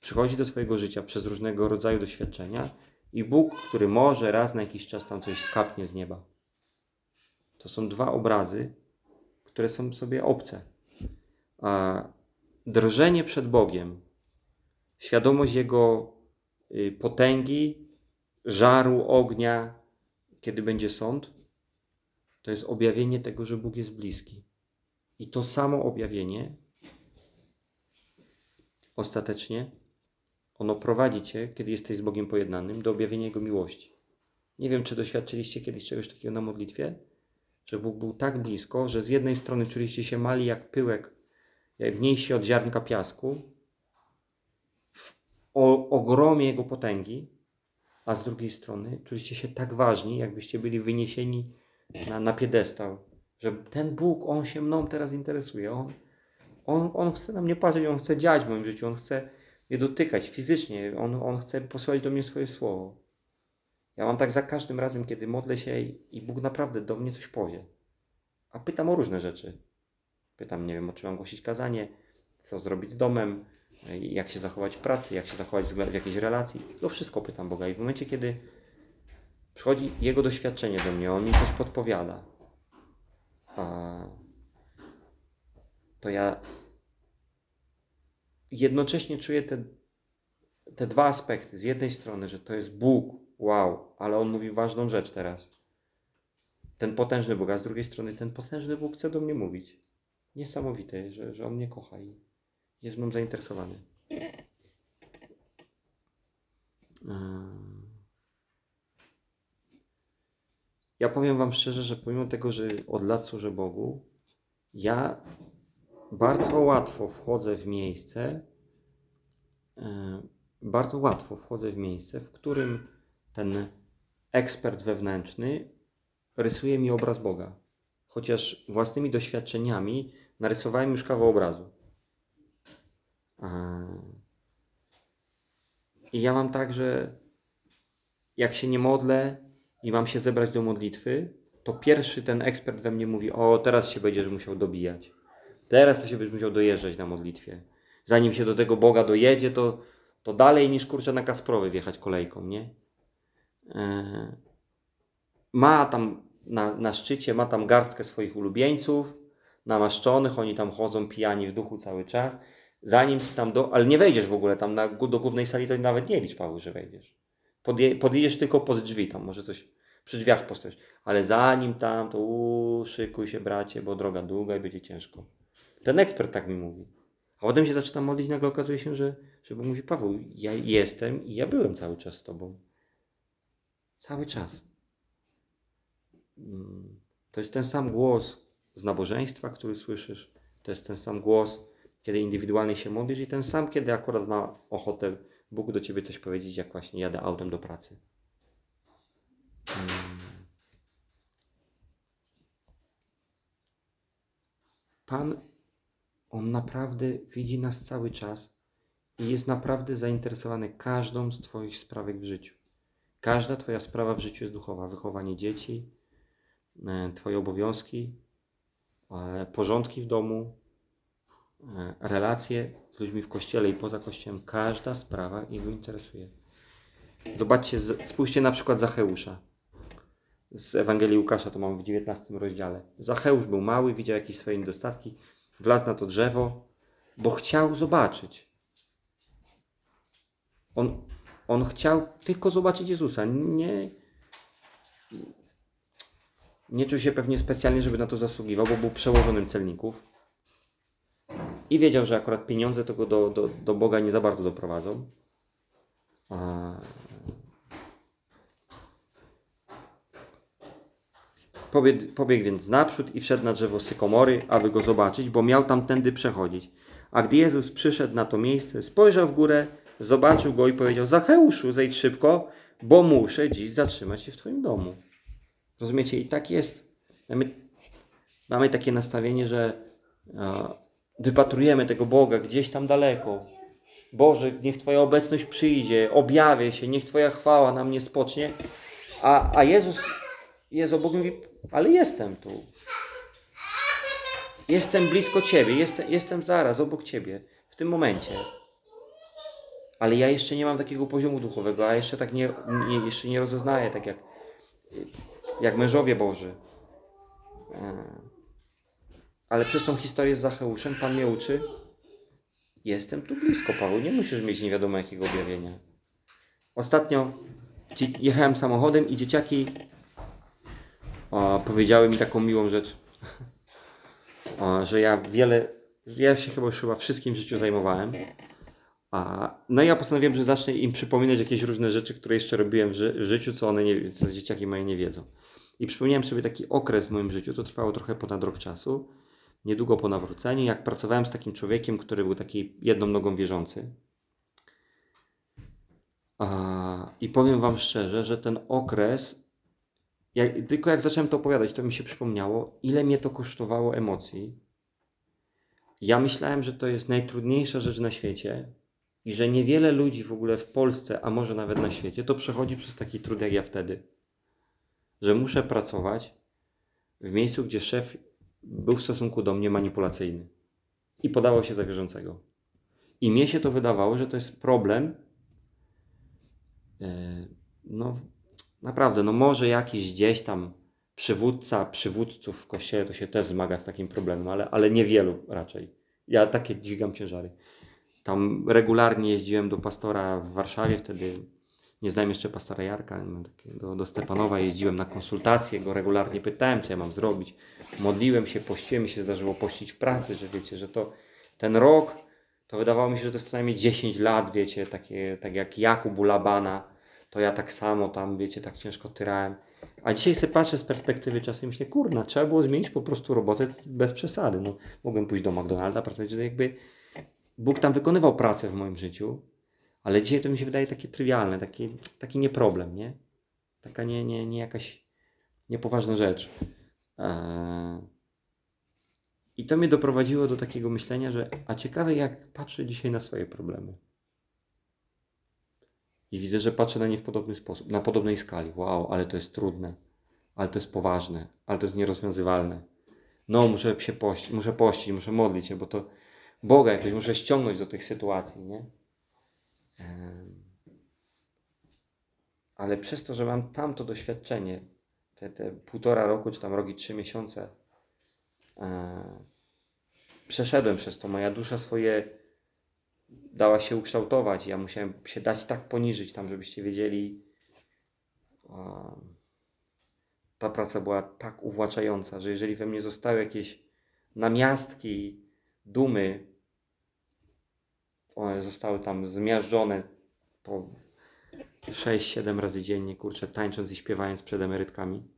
przychodzić do Twojego życia przez różnego rodzaju doświadczenia i Bóg, który może raz na jakiś czas tam coś skapnie z nieba. To są dwa obrazy, które są sobie obce. A drżenie przed Bogiem, świadomość Jego y, potęgi, żaru, ognia, kiedy będzie sąd, to jest objawienie tego, że Bóg jest bliski. I to samo objawienie ostatecznie ono prowadzi cię, kiedy jesteś z Bogiem pojednanym, do objawienia Jego miłości. Nie wiem, czy doświadczyliście kiedyś czegoś takiego na modlitwie, że Bóg był tak blisko, że z jednej strony czuliście się mali jak pyłek, mniejsi od ziarnka piasku, w ogromie Jego potęgi, a z drugiej strony czuliście się tak ważni, jakbyście byli wyniesieni na, na piedestał, że ten Bóg, On się mną teraz interesuje, On, on, on chce na mnie patrzeć, On chce działać w moim życiu, On chce mnie dotykać fizycznie, On, on chce posłać do mnie swoje słowo. Ja mam tak za każdym razem, kiedy modlę się i Bóg naprawdę do mnie coś powie. A pytam o różne rzeczy. Pytam, nie wiem, o czym mam głosić kazanie, co zrobić z domem, jak się zachować w pracy, jak się zachować w jakiejś relacji. To wszystko pytam Boga. I w momencie, kiedy przychodzi Jego doświadczenie do mnie, On mi coś podpowiada, to ja jednocześnie czuję te, te dwa aspekty. Z jednej strony, że to jest Bóg, wow, ale On mówi ważną rzecz teraz. Ten potężny Bóg, a z drugiej strony ten potężny Bóg chce do mnie mówić. Niesamowite, że, że On mnie kocha i jest mną zainteresowany. Ym. Ja powiem Wam szczerze, że pomimo tego, że od lat służę Bogu, ja bardzo łatwo wchodzę w miejsce, e, bardzo łatwo wchodzę w miejsce, w którym ten ekspert wewnętrzny rysuje mi obraz Boga. Chociaż własnymi doświadczeniami narysowałem już kawał obrazu. I ja mam tak, że jak się nie modlę i mam się zebrać do modlitwy, to pierwszy ten ekspert we mnie mówi: O, teraz się będziesz musiał dobijać. Teraz to się będziesz musiał dojeżdżać na modlitwie. Zanim się do tego Boga dojedzie, to, to dalej niż kurczę na Kasprowy wjechać kolejką, nie? E, ma tam na, na szczycie, ma tam garstkę swoich ulubieńców, namaszczonych, oni tam chodzą pijani w duchu cały czas. Zanim tam do. Ale nie wejdziesz w ogóle tam na, do głównej sali, to nawet nie licz, Paweł, że wejdziesz. Podje, podjedziesz tylko pod drzwi, tam może coś przy drzwiach postoisz. Ale zanim tam, to uu, szykuj się, bracie, bo droga długa i będzie ciężko. Ten ekspert tak mi mówi. A potem się zaczynam modlić, nagle okazuje się, że, że mówi, Paweł, ja jestem i ja byłem cały czas z Tobą. Cały czas. Mm, To jest ten sam głos z nabożeństwa, który słyszysz. To jest ten sam głos, kiedy indywidualnie się modlisz i ten sam, kiedy akurat ma ochotę Bóg do Ciebie coś powiedzieć, jak właśnie jadę autem do pracy. Mm. Pan, On naprawdę widzi nas cały czas i jest naprawdę zainteresowany każdą z Twoich sprawek w życiu. Każda Twoja sprawa w życiu jest duchowa. Wychowanie dzieci, e, Twoje obowiązki, e, porządki w domu, e, relacje z ludźmi w kościele i poza kościołem. Każda sprawa Jego interesuje. Zobaczcie, spójrzcie na przykład Zacheusza. Z Ewangelii Łukasza, to mamy w 19 rozdziale. Zacheusz był mały, widział jakieś swoje niedostatki, wlazł na to drzewo, bo chciał zobaczyć. On, on chciał tylko zobaczyć Jezusa. Nie, nie czuł się pewnie specjalnie, żeby na to zasługiwał, bo był przełożonym celników. I wiedział, że akurat pieniądze to go do, do, do Boga nie za bardzo doprowadzą. A... Pobiegł, pobiegł więc naprzód i wszedł na drzewo sykomory, aby go zobaczyć, bo miał tamtędy przechodzić. A gdy Jezus przyszedł na to miejsce, spojrzał w górę, zobaczył go i powiedział: Zacheuszu, zejdź szybko, bo muszę dziś zatrzymać się w Twoim domu. Rozumiecie? I tak jest. Mamy, mamy takie nastawienie, że wypatrujemy tego Boga gdzieś tam daleko. Boże, niech Twoja obecność przyjdzie, objawię się, niech Twoja chwała na mnie spocznie. A, a Jezus jest obok mówi, ale jestem tu. Jestem blisko Ciebie, jestem, jestem zaraz obok Ciebie, w tym momencie. Ale ja jeszcze nie mam takiego poziomu duchowego, a jeszcze tak nie, nie, jeszcze nie rozeznaję, tak jak, jak mężowie Boży. E, Ale przez tą historię z Zacheuszem Pan mnie uczy, jestem tu blisko, Paweł, nie musisz mieć nie wiadomo jakiego objawienia. Ostatnio jechałem samochodem i dzieciaki o, powiedziały mi taką miłą rzecz, o, że ja wiele, ja się chyba już chyba wszystkim w życiu zajmowałem. A, no i ja postanowiłem, że zacznę im przypominać jakieś różne rzeczy, które jeszcze robiłem w, ży- w życiu, co one nie, co dzieciaki moje nie wiedzą. I przypomniałem sobie taki okres w moim życiu, to trwało trochę ponad rok czasu, niedługo po nawróceniu, jak pracowałem z takim człowiekiem, który był taki jedną nogą wierzący. A, I powiem Wam szczerze, że ten okres, jak, tylko jak zacząłem to opowiadać, to mi się przypomniało, ile mnie to kosztowało emocji. Ja myślałem, że to jest najtrudniejsza rzecz na świecie i że niewiele ludzi w ogóle w Polsce, a może nawet na świecie, to przechodzi przez taki trud jak ja wtedy. Że muszę pracować w miejscu, gdzie szef był w stosunku do mnie manipulacyjny i podawał się za wierzącego. I mnie się to wydawało, że to jest problem. e, No, naprawdę, no może jakiś gdzieś tam przywódca przywódców w kościele to się też zmaga z takim problemem, ale, ale niewielu raczej. Ja takie dźwigam ciężary. Tam regularnie jeździłem do pastora w Warszawie, wtedy nie znałem jeszcze pastora Jarka, do, do Stepanowa jeździłem na konsultacje, go regularnie pytałem, co ja mam zrobić. Modliłem się, pościłem, mi się zdarzyło pościć w pracy, że wiecie, że to ten rok, to wydawało mi się, że to jest co najmniej 10 lat, wiecie, takie, tak jak Jakub u Labana, to ja tak samo tam, wiecie, tak ciężko tyrałem. A dzisiaj sobie patrzę z perspektywy czasu i myślę, kurna, trzeba było zmienić po prostu robotę bez przesady. No, mogłem pójść do McDonalda, pracować, że jakby Bóg tam wykonywał pracę w moim życiu, ale dzisiaj to mi się wydaje takie trywialne, taki, taki nie problem, nie? Taka nie, nie, nie jakaś niepoważna rzecz. Eee... I to mnie doprowadziło do takiego myślenia, że a ciekawe jak patrzę dzisiaj na swoje problemy. I widzę, że patrzę na nie w podobny sposób, na podobnej skali. Wow, ale to jest trudne, ale to jest poważne, ale to jest nierozwiązywalne. No, muszę się pościć, muszę pościć, muszę modlić się, bo to Boga jakoś muszę ściągnąć do tych sytuacji, nie? Ale przez to, że mam tamto doświadczenie, te, te półtora roku, czy tam rok i trzy miesiące, e, przeszedłem przez to. Moja dusza swoje dała się ukształtować. Ja musiałem się dać tak poniżyć tam, żebyście wiedzieli. e, Ta praca była tak uwłaczająca, że jeżeli we mnie zostały jakieś namiastki dumy, one zostały tam zmiażdżone po 6-7 razy dziennie, kurczę, tańcząc i śpiewając przed emerytkami.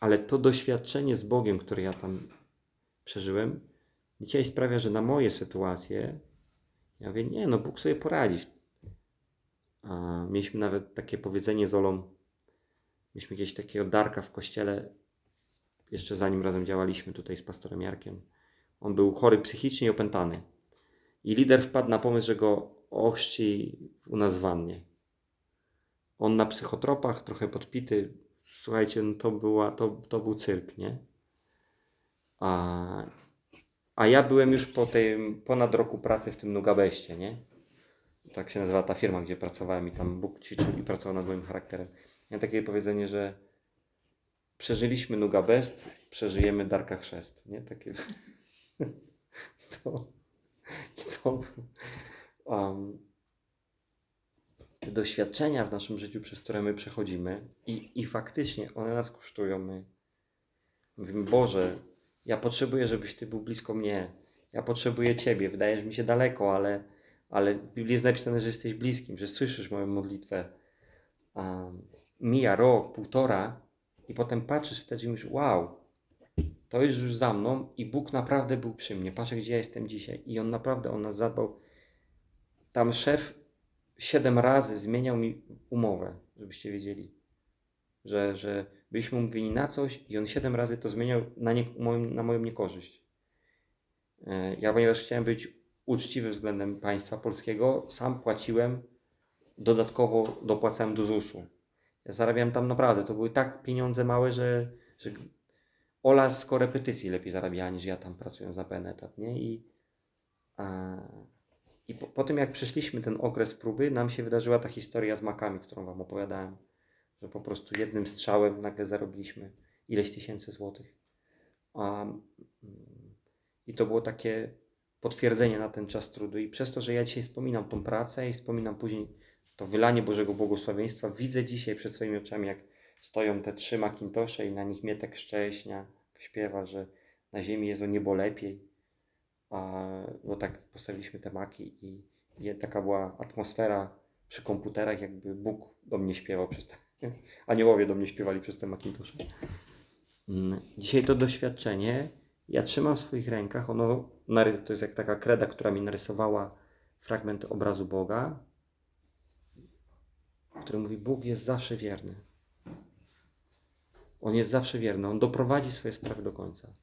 Ale to doświadczenie z Bogiem, które ja tam przeżyłem, dzisiaj sprawia, że na moje sytuacje, ja mówię, nie, no Bóg sobie poradzi. Mieliśmy nawet takie powiedzenie z Olą, mieliśmy jakiegoś takiego Darka w kościele, jeszcze zanim razem działaliśmy tutaj z pastorem Jarkiem. On był chory psychicznie i opętany. I lider wpadł na pomysł, że go ochrzci u nas w wannie. On na psychotropach, trochę podpity. Słuchajcie, no to, była, to, to był cyrk, nie? A, a ja byłem już po tym ponad roku pracy w tym Nugabeście, nie? Tak się nazywa ta firma, gdzie pracowałem i tam Bóg ćwiczył i pracował nad moim charakterem. Ja takie powiedzenie, że przeżyliśmy Nugabest, przeżyjemy Darka Chrzest, nie? Takie... to... I to... Um, te doświadczenia w naszym życiu, przez które my przechodzimy i, i faktycznie one nas kosztują. My mówimy, Boże, ja potrzebuję, żebyś Ty był blisko mnie. Ja potrzebuję Ciebie. Wydajesz mi się daleko, ale, ale w Biblii jest napisane, że jesteś bliskim, że słyszysz moją modlitwę. Um, mija rok, półtora i potem patrzysz wstecz i myślisz, wow, to jest już za mną i Bóg naprawdę był przy mnie. Patrzę, gdzie ja jestem dzisiaj. I On naprawdę o nas zadbał. Tam szef siedem razy zmieniał mi umowę, żebyście wiedzieli. Że, że byliśmy umówieni na coś i on siedem razy to zmieniał na, nie, na moją niekorzyść. E, Ja, ponieważ chciałem być uczciwy względem państwa polskiego, sam płaciłem, dodatkowo dopłacałem do ZUS-u. Ja zarabiałem tam naprawdę, to były tak pieniądze małe, że, że Ola z korepetycji lepiej zarabiała niż ja tam pracując na pełen etat, nie? I, a, i po, po tym jak przeszliśmy ten okres próby, nam się wydarzyła ta historia z makami, którą Wam opowiadałem, że po prostu jednym strzałem nagle zarobiliśmy ileś tysięcy złotych. A, mm, I to było takie potwierdzenie na ten czas trudu. I przez to, że ja dzisiaj wspominam tą pracę i wspominam później to wylanie Bożego błogosławieństwa, widzę dzisiaj przed swoimi oczami, jak stoją te trzy makintosze i na nich Mietek Szcześnia śpiewa, że na ziemi jest o niebo lepiej. A, no tak postawiliśmy te maki i, i taka była atmosfera przy komputerach, jakby Bóg do mnie śpiewał przez te, aniołowie do mnie śpiewali przez te makintosze. Mm, Dzisiaj to doświadczenie ja trzymam w swoich rękach, ono to jest jak taka kreda, która mi narysowała fragment obrazu Boga, który mówi, Bóg jest zawsze wierny. On jest zawsze wierny, on doprowadzi swoje sprawy do końca.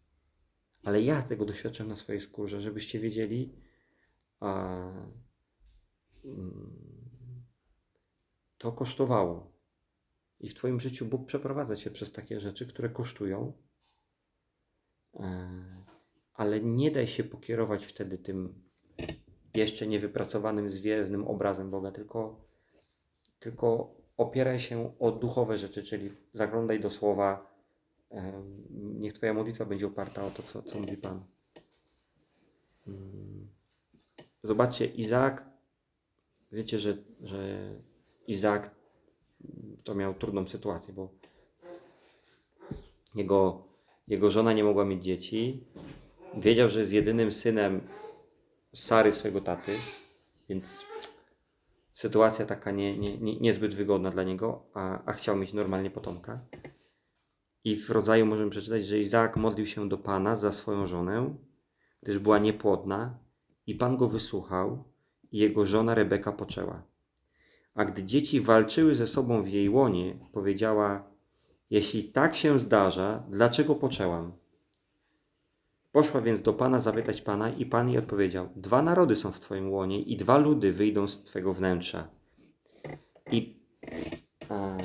Ale ja tego doświadczam na swojej skórze, żebyście wiedzieli, a, mm, to kosztowało. I w Twoim życiu Bóg przeprowadza Cię przez takie rzeczy, które kosztują, e, ale nie daj się pokierować wtedy tym jeszcze niewypracowanym, zwiewnym obrazem Boga, tylko, tylko opieraj się o duchowe rzeczy, czyli zaglądaj do słowa. Niech Twoja modlitwa będzie oparta o to, co, co mówi Pan. Mm. Zobaczcie, Izaak, wiecie, że, że Izaak to miał trudną sytuację, bo jego, jego żona nie mogła mieć dzieci. Wiedział, że jest jedynym synem Sary swojego taty, więc sytuacja taka nie, nie, nie, niezbyt wygodna dla niego, a, a chciał mieć normalnie potomka. I w rodzaju możemy przeczytać, że Izaak modlił się do Pana za swoją żonę, gdyż była niepłodna, i Pan go wysłuchał, i jego żona Rebeka poczęła. A gdy dzieci walczyły ze sobą w jej łonie, powiedziała: Jeśli tak się zdarza, dlaczego poczęłam? Poszła więc do Pana zapytać Pana, i Pan jej odpowiedział: Dwa narody są w Twoim łonie, i dwa ludy wyjdą z Twego wnętrza. I e,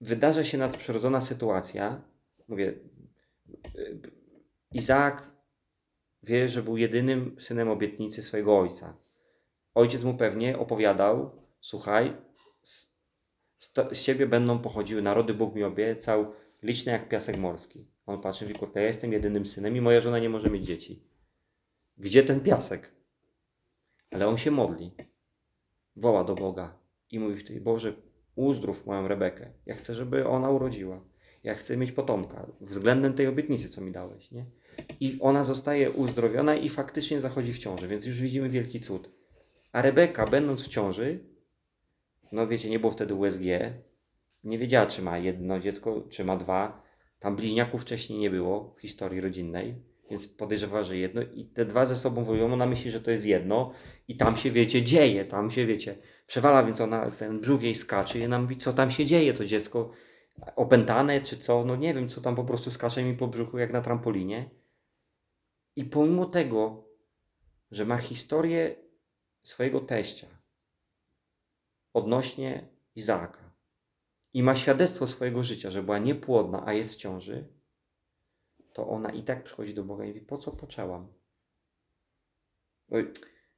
wydarza się nadprzyrodzona sytuacja. Mówię, y, Izaak wie, że był jedynym synem obietnicy swojego ojca. Ojciec mu pewnie opowiadał: Słuchaj, z, z ciebie będą pochodziły narody, Bóg mi obiecał, liczne jak piasek morski. On patrzy, mówi, kurde, ja jestem jedynym synem i moja żona nie może mieć dzieci. Gdzie ten piasek? Ale on się modli. Woła do Boga i mówi wtedy, Boże, uzdrów moją Rebekę. Ja chcę, żeby ona urodziła. Ja chcę mieć potomka względem tej obietnicy, co mi dałeś, nie? I ona zostaje uzdrowiona i faktycznie zachodzi w ciąży, więc już widzimy wielki cud. A Rebeka, będąc w ciąży, no wiecie, nie było wtedy USG, nie wiedziała, czy ma jedno dziecko, czy ma dwa. Tam bliźniaków wcześniej nie było w historii rodzinnej, więc podejrzewała, że jedno i te dwa ze sobą wojują. Ona myśli, że to jest jedno i tam się, wiecie, dzieje, tam się, wiecie, przewala, więc ona, ten brzuch jej skacze i ona mówi, co tam się dzieje, to dziecko opętane, czy co, no nie wiem, co tam po prostu skacze mi po brzuchu jak na trampolinie. I pomimo tego, że ma historię swojego teścia odnośnie Izaaka i ma świadectwo swojego życia, że była niepłodna, a jest w ciąży, to ona i tak przychodzi do Boga i mówi, po co poczęłam?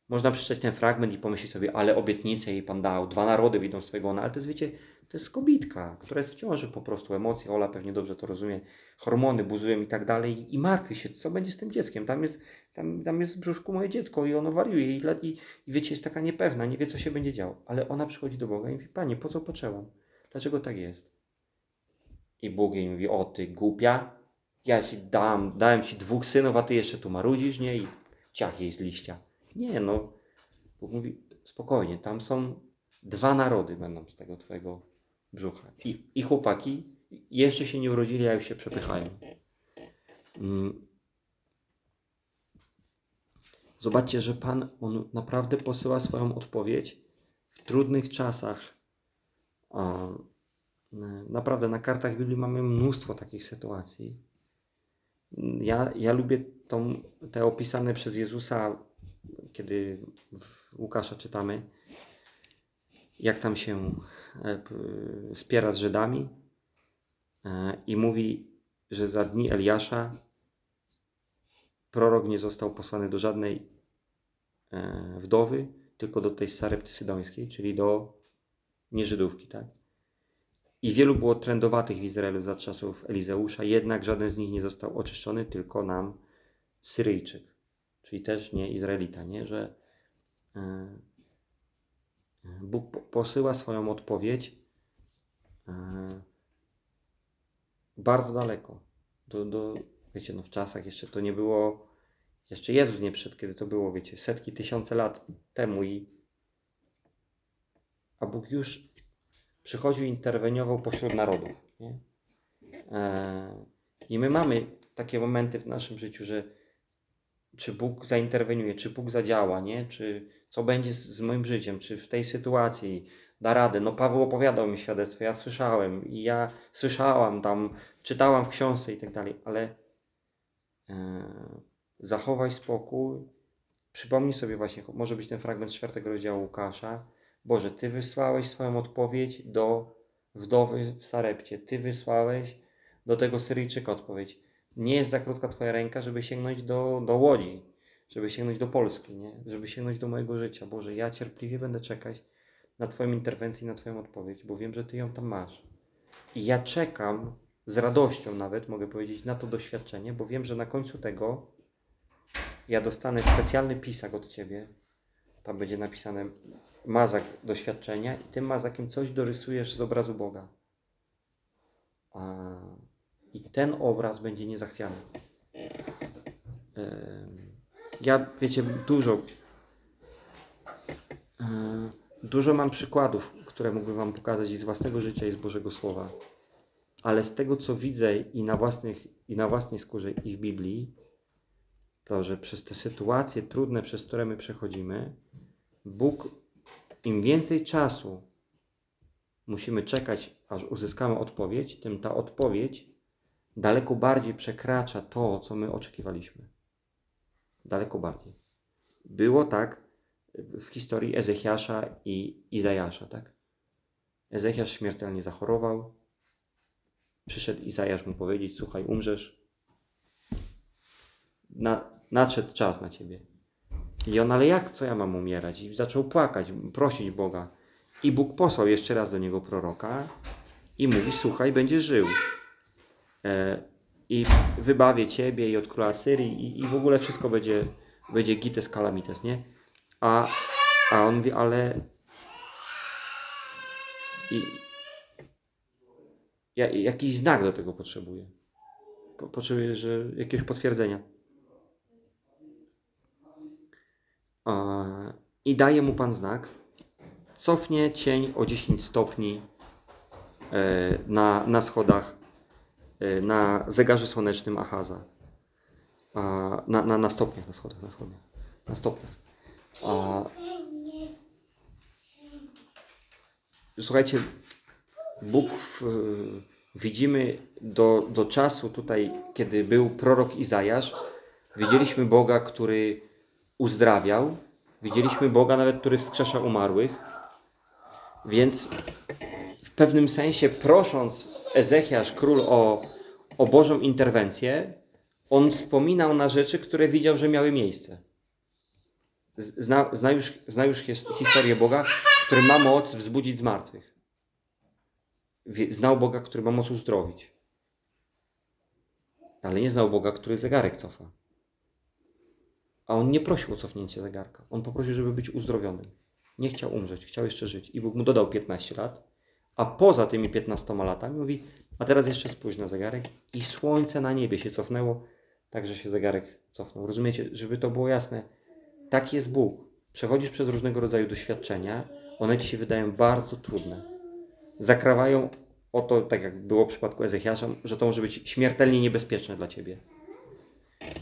Można przeczytać ten fragment i pomyśleć sobie, ale obietnicę jej Pan dał, dwa narody wyjdą z Twojego ona, ale to jest, wiecie, to jest kobitka, która jest w ciąży po prostu, emocje, Ola pewnie dobrze to rozumie, hormony buzują i tak dalej i martwi się, co będzie z tym dzieckiem, tam jest, tam, tam jest w brzuszku moje dziecko i ono wariuje i, i, i wiecie, jest taka niepewna, nie wie, co się będzie działo, ale ona przychodzi do Boga i mówi, Panie, po co poczęłam? Dlaczego tak jest? I Bóg jej mówi, o ty głupia, ja ci dam, dałem ci dwóch synów, a ty jeszcze tu marudzisz, nie? I ciach jej z liścia. Nie, no. Bóg mówi, spokojnie, tam są dwa narody będą z tego twojego brzucha. I, i chłopaki jeszcze się nie urodzili, a już się przepychają. Mm. Zobaczcie, że Pan, On naprawdę posyła swoją odpowiedź w trudnych czasach. Naprawdę na kartach Biblii mamy mnóstwo takich sytuacji. Ja, ja lubię tą, te opisane przez Jezusa, kiedy Łukasza czytamy, jak tam się e, spiera z Żydami e, i mówi, że za dni Eliasza prorok nie został posłany do żadnej e, wdowy, tylko do tej Sarepty Sydońskiej, czyli do nieżydówki, tak? I wielu było trędowatych w Izraelu za czasów Elizeusza, jednak żaden z nich nie został oczyszczony, tylko nam Syryjczyk, czyli też nie Izraelita, nie? Że e, Bóg po- posyła swoją odpowiedź e, bardzo daleko. Do, do, wiecie, no w czasach jeszcze to nie było, jeszcze Jezus nie przyszedł, kiedy to było, wiecie, setki, tysiące lat temu i a Bóg już przychodził i interweniował pośród narodów. Nie? E, I my mamy takie momenty w naszym życiu, że czy Bóg zainterweniuje, czy Bóg zadziała, nie? czy co będzie z, moim życiem, czy w tej sytuacji da radę. No Paweł opowiadał mi świadectwo, ja słyszałem i ja słyszałam tam, czytałam w książce i tak dalej, ale e, zachowaj spokój, przypomnij sobie właśnie, może być ten fragment czwartego rozdziału Łukasza, Boże, Ty wysłałeś swoją odpowiedź do wdowy w Sarepcie. Ty wysłałeś do tego Syryjczyka odpowiedź. Nie jest za krótka Twoja ręka, żeby sięgnąć do, do Łodzi, żeby sięgnąć do Polski, nie? żeby sięgnąć do mojego życia. Boże, ja cierpliwie będę czekać na Twoją interwencję na Twoją odpowiedź, bo wiem, że Ty ją tam masz. I ja czekam z radością nawet, mogę powiedzieć, na to doświadczenie, bo wiem, że na końcu tego ja dostanę specjalny pisak od Ciebie. Tam będzie napisane mazak doświadczenia i tym mazakiem coś dorysujesz z obrazu Boga. I ten obraz będzie niezachwiany. Ja, wiecie, dużo dużo mam przykładów, które mógłbym Wam pokazać i z własnego życia, i z Bożego Słowa. Ale z tego, co widzę i na, własnych, i na własnej skórze, i w Biblii, to, że przez te sytuacje trudne, przez które my przechodzimy, Bóg, im więcej czasu musimy czekać, aż uzyskamy odpowiedź, tym ta odpowiedź daleko bardziej przekracza to, co my oczekiwaliśmy. Daleko bardziej. Było tak w historii Ezechiasza i Izajasza, tak? Ezechiasz śmiertelnie zachorował. Przyszedł Izajasz mu powiedzieć: Słuchaj, umrzesz. Na, nadszedł czas na ciebie. I on, ale jak, co ja mam umierać? I zaczął płakać, prosić Boga. I Bóg posłał jeszcze raz do niego proroka i mówi: Słuchaj, będziesz żył. E, I wybawię ciebie i od króla Syrii, i, i w ogóle wszystko będzie, będzie gites kalamites, nie? A, a on mówi, ale. I, ja, jakiś znak do tego potrzebuję. Po, potrzebuję że, jakiegoś potwierdzenia. A, I daje mu pan znak. Cofnie cień o 10 stopni e, na, na schodach, e, na zegarze słonecznym Achaza. A, na, na, na stopniach, na schodach, na schodach, na stopniach. A, słuchajcie, Bóg w, widzimy do, do czasu tutaj, kiedy był prorok Izajasz, widzieliśmy Boga, który uzdrawiał, widzieliśmy Boga nawet, który wskrzesza umarłych, więc w pewnym sensie prosząc Ezechiasz, król o, o Bożą interwencję, on wspominał na rzeczy, które widział, że miały miejsce. Z- Zna, zna, już, zna już his- historię Boga, który ma moc wzbudzić zmartwych. Wie- Znał Boga, który ma moc uzdrowić. Ale nie znał Boga, który zegarek cofa. A on nie prosił o cofnięcie zegarka. On poprosił, żeby być uzdrowionym. Nie chciał umrzeć, chciał jeszcze żyć. I Bóg mu dodał 15 lat. A poza tymi 15 latami mówi, a teraz jeszcze spójrz na zegarek i słońce na niebie się cofnęło, tak że się zegarek cofnął. Rozumiecie, żeby to było jasne. Taki jest Bóg. Przechodzisz przez różnego rodzaju doświadczenia, one ci się wydają bardzo trudne. Zakrawają o to, tak jak było w przypadku Ezechiasza, że to może być śmiertelnie niebezpieczne dla ciebie.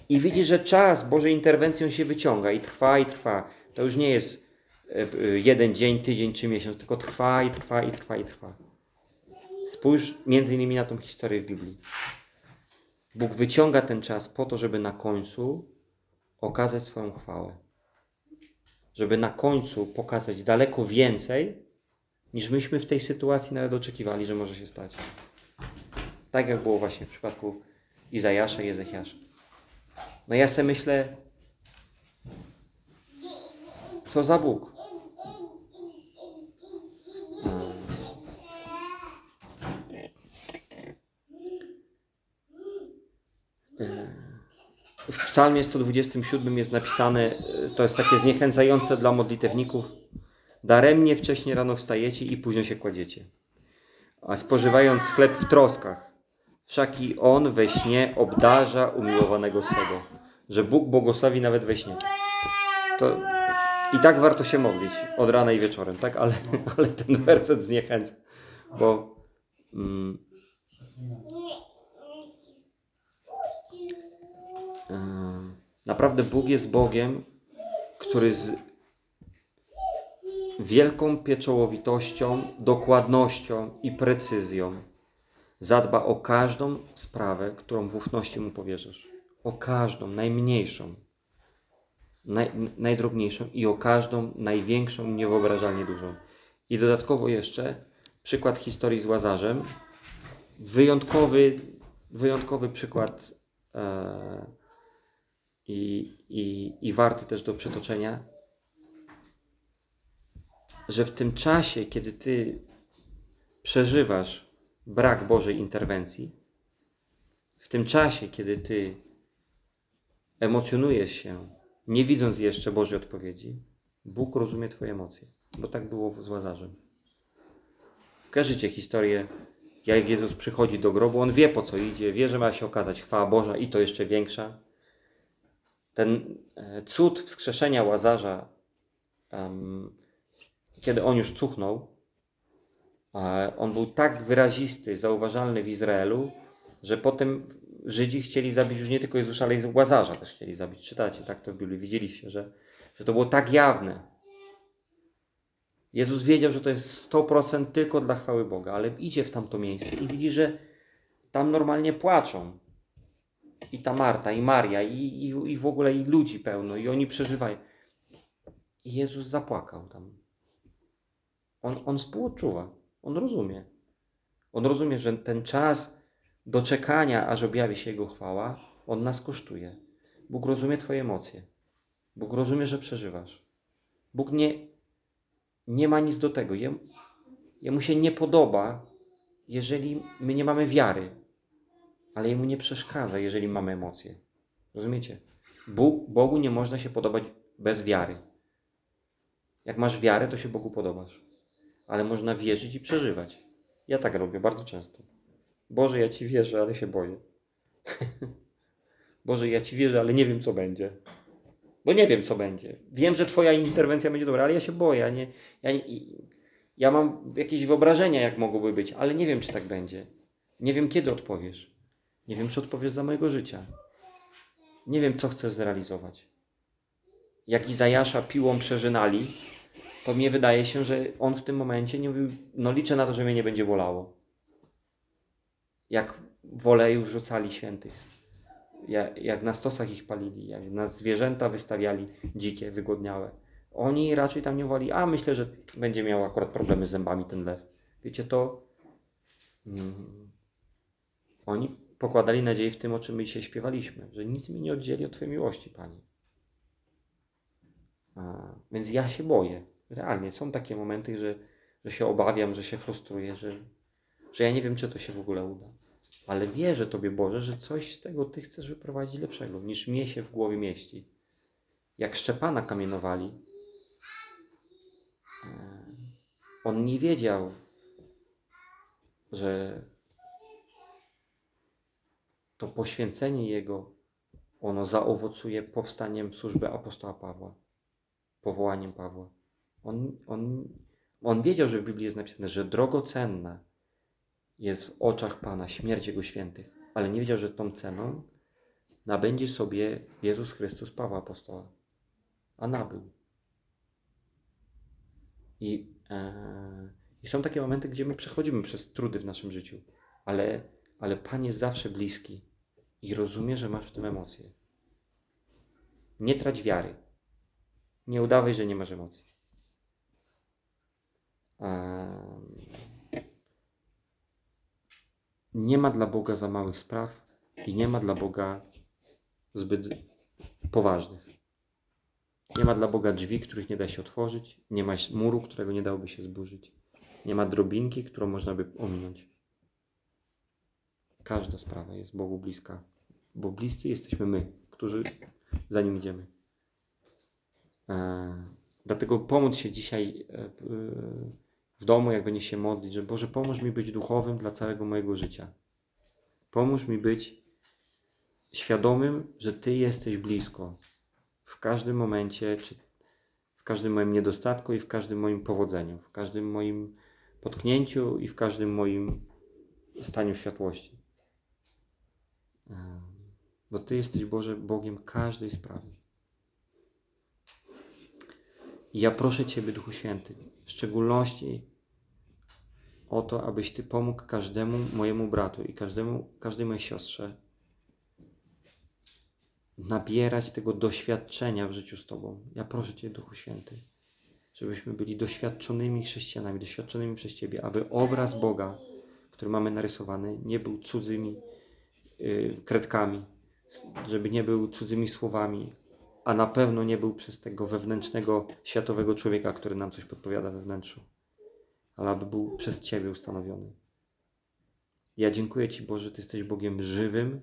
I widzisz, że czas Bożej interwencji się wyciąga i trwa i trwa. To już nie jest e, e, jeden dzień, tydzień czy miesiąc, tylko trwa i trwa i trwa i trwa. Spójrz między innymi na tą historię w Biblii. Bóg wyciąga ten czas po to, żeby na końcu okazać swoją chwałę. Żeby na końcu pokazać daleko więcej, niż myśmy w tej sytuacji nawet oczekiwali, że może się stać. Tak jak było właśnie w przypadku Izajasza i Ezechiasza. No ja sobie myślę, co za Bóg. W psalmie 127 jest napisane, e, to jest takie zniechęcające dla modlitewników. Daremnie wcześnie rano wstajecie i późno się kładziecie. A spożywając chleb w troskach, wszak i on we śnie obdarza umiłowanego swego. Że Bóg błogosławi nawet we śnie. To i tak warto się modlić od rana i wieczorem, tak? Ale, ale ten werset zniechęca, bo mm, Naprawdę Bóg jest Bogiem, który z wielką pieczołowitością, dokładnością i precyzją zadba o każdą sprawę, którą w ufności mu powierzysz. O każdą, najmniejszą, naj, najdrobniejszą i o każdą największą, niewyobrażalnie dużą. I dodatkowo jeszcze przykład historii z Łazarzem. Wyjątkowy, wyjątkowy przykład e, i, i, i warty też do przytoczenia, że w tym czasie, kiedy ty przeżywasz brak Bożej interwencji, w tym czasie, kiedy ty emocjonujesz się, nie widząc jeszcze Bożej odpowiedzi, Bóg rozumie Twoje emocje. Bo tak było z Łazarzem. Kojarzycie historię, jak Jezus przychodzi do grobu, On wie po co idzie, wie, że ma się okazać chwała Boża i to jeszcze większa. Ten e, cud wskrzeszenia Łazarza, em, kiedy on już cuchnął, on był tak wyrazisty, zauważalny w Izraelu, że potem Żydzi chcieli zabić już nie tylko Jezusza, ale i Łazarza też chcieli zabić. Czytacie, tak to w Biblii widzieliście, że, że to było tak jawne. Jezus wiedział, że to jest 100% tylko dla chwały Boga, ale idzie w tamto miejsce i widzi, że tam normalnie płaczą. I ta Marta, i Maria, i, i, i w ogóle i ludzi pełno, i oni przeżywają. I Jezus zapłakał tam. On, on współodczuwa, on rozumie. On rozumie, że ten czas doczekania, aż objawi się Jego chwała, on nas kosztuje. Bóg rozumie Twoje emocje. Bóg rozumie, że przeżywasz. Bóg nie, nie ma nic do tego. Jem, jemu się nie podoba, jeżeli my nie mamy wiary, ale jemu nie przeszkadza, jeżeli mamy emocje. Rozumiecie? Bóg, Bogu nie można się podobać bez wiary. Jak masz wiarę, to się Bogu podobasz. Ale można wierzyć i przeżywać. Ja tak robię bardzo często. Boże, ja Ci wierzę, ale się boję. Boże, ja Ci wierzę, ale nie wiem, co będzie. Bo nie wiem, co będzie. Wiem, że Twoja interwencja będzie dobra, ale ja się boję. Ja, nie, ja, nie, ja mam jakieś wyobrażenia, jak mogłoby być, ale nie wiem, czy tak będzie. Nie wiem, kiedy odpowiesz. Nie wiem, czy odpowiesz za mojego życia. Nie wiem, co chcesz zrealizować. Jak Izajasza piłą przeżynali, to mnie wydaje się, że on w tym momencie nie mówił, no liczę na to, że mnie nie będzie bolało. Jak w oleju wrzucali świętych. Jak, na stosach ich palili, jak na zwierzęta wystawiali dzikie, wygłodniałe. Oni raczej tam nie woli, a myślę, że będzie miał akurat problemy z zębami ten lew. Wiecie, to mm, oni pokładali nadzieję w tym, o czym my dzisiaj śpiewaliśmy, że nic mi nie oddzieli od Twojej miłości, Panie. A, więc ja się boję. Realnie są takie momenty, że, że się obawiam, że się frustruję, że, że ja nie wiem, czy to się w ogóle uda. Ale wierzę Tobie, Boże, że coś z tego Ty chcesz wyprowadzić lepszego, niż mnie się w głowie mieści. Jak Szczepana kamienowali, e, on nie wiedział, że to poświęcenie jego, ono zaowocuje powstaniem służby apostoła Pawła, powołaniem Pawła. On, on, on wiedział, że w Biblii jest napisane, że drogocenna jest w oczach Pana śmierć Jego świętych, ale nie wiedział, że tą ceną nabędzie sobie Jezus Chrystus Pawła Apostoła. A nabył. I, e, I są takie momenty, gdzie my przechodzimy przez trudy w naszym życiu, ale, ale Pan jest zawsze bliski i rozumie, że masz w tym emocje. Nie trać wiary. Nie udawaj, że nie masz emocji. Nie ma dla Boga za małych spraw i nie ma dla Boga zbyt poważnych. Nie ma dla Boga drzwi, których nie da się otworzyć, nie ma muru, którego nie dałoby się zburzyć, nie ma drobinki, którą można by ominąć. Każda sprawa jest Bogu bliska, bo bliscy jesteśmy my, którzy za nim idziemy. E, dlatego pomóc się dzisiaj e, e, w domu, jak będzie się modlić, że Boże, pomóż mi być duchowym dla całego mojego życia. Pomóż mi być świadomym, że Ty jesteś blisko w każdym momencie, czy w każdym moim niedostatku i w każdym moim powodzeniu, w każdym moim potknięciu i w każdym moim staniu światłości. Em, Bo Ty jesteś, Boże, Bogiem każdej sprawy. I ja proszę Ciebie, Duchu Święty, w szczególności o to, abyś Ty pomógł każdemu mojemu bratu i każdemu, każdej mojej siostrze nabierać tego doświadczenia w życiu z Tobą. Ja proszę Cię, Duchu Święty, żebyśmy byli doświadczonymi chrześcijanami, doświadczonymi przez Ciebie, aby obraz Boga, który mamy narysowany, nie był cudzymi y, kredkami, żeby nie był cudzymi słowami, a na pewno nie był przez tego wewnętrznego, światowego człowieka, który nam coś podpowiada we wnętrzu, ale aby był przez Ciebie ustanowiony. Ja dziękuję Ci, Boże, że Ty jesteś Bogiem żywym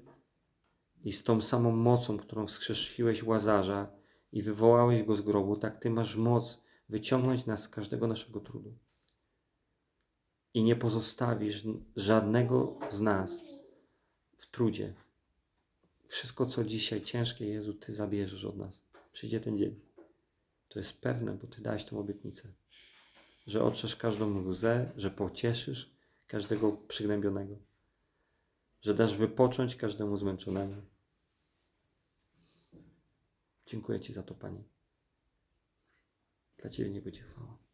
i z tą samą mocą, którą wskrzeszyłeś Łazarza i wywołałeś go z grobu, tak Ty masz moc wyciągnąć nas z każdego naszego trudu. I nie pozostawisz żadnego z nas w trudzie. Wszystko, co dzisiaj ciężkie, Jezu, Ty zabierzesz od nas. Przyjdzie ten dzień. To jest pewne, bo Ty dałeś tą obietnicę. Że otrzesz każdą łzę, że pocieszysz każdego przygnębionego. Że dasz wypocząć każdemu zmęczonemu. Dziękuję Ci za to, Panie. Dla Ciebie nie będzie chwała.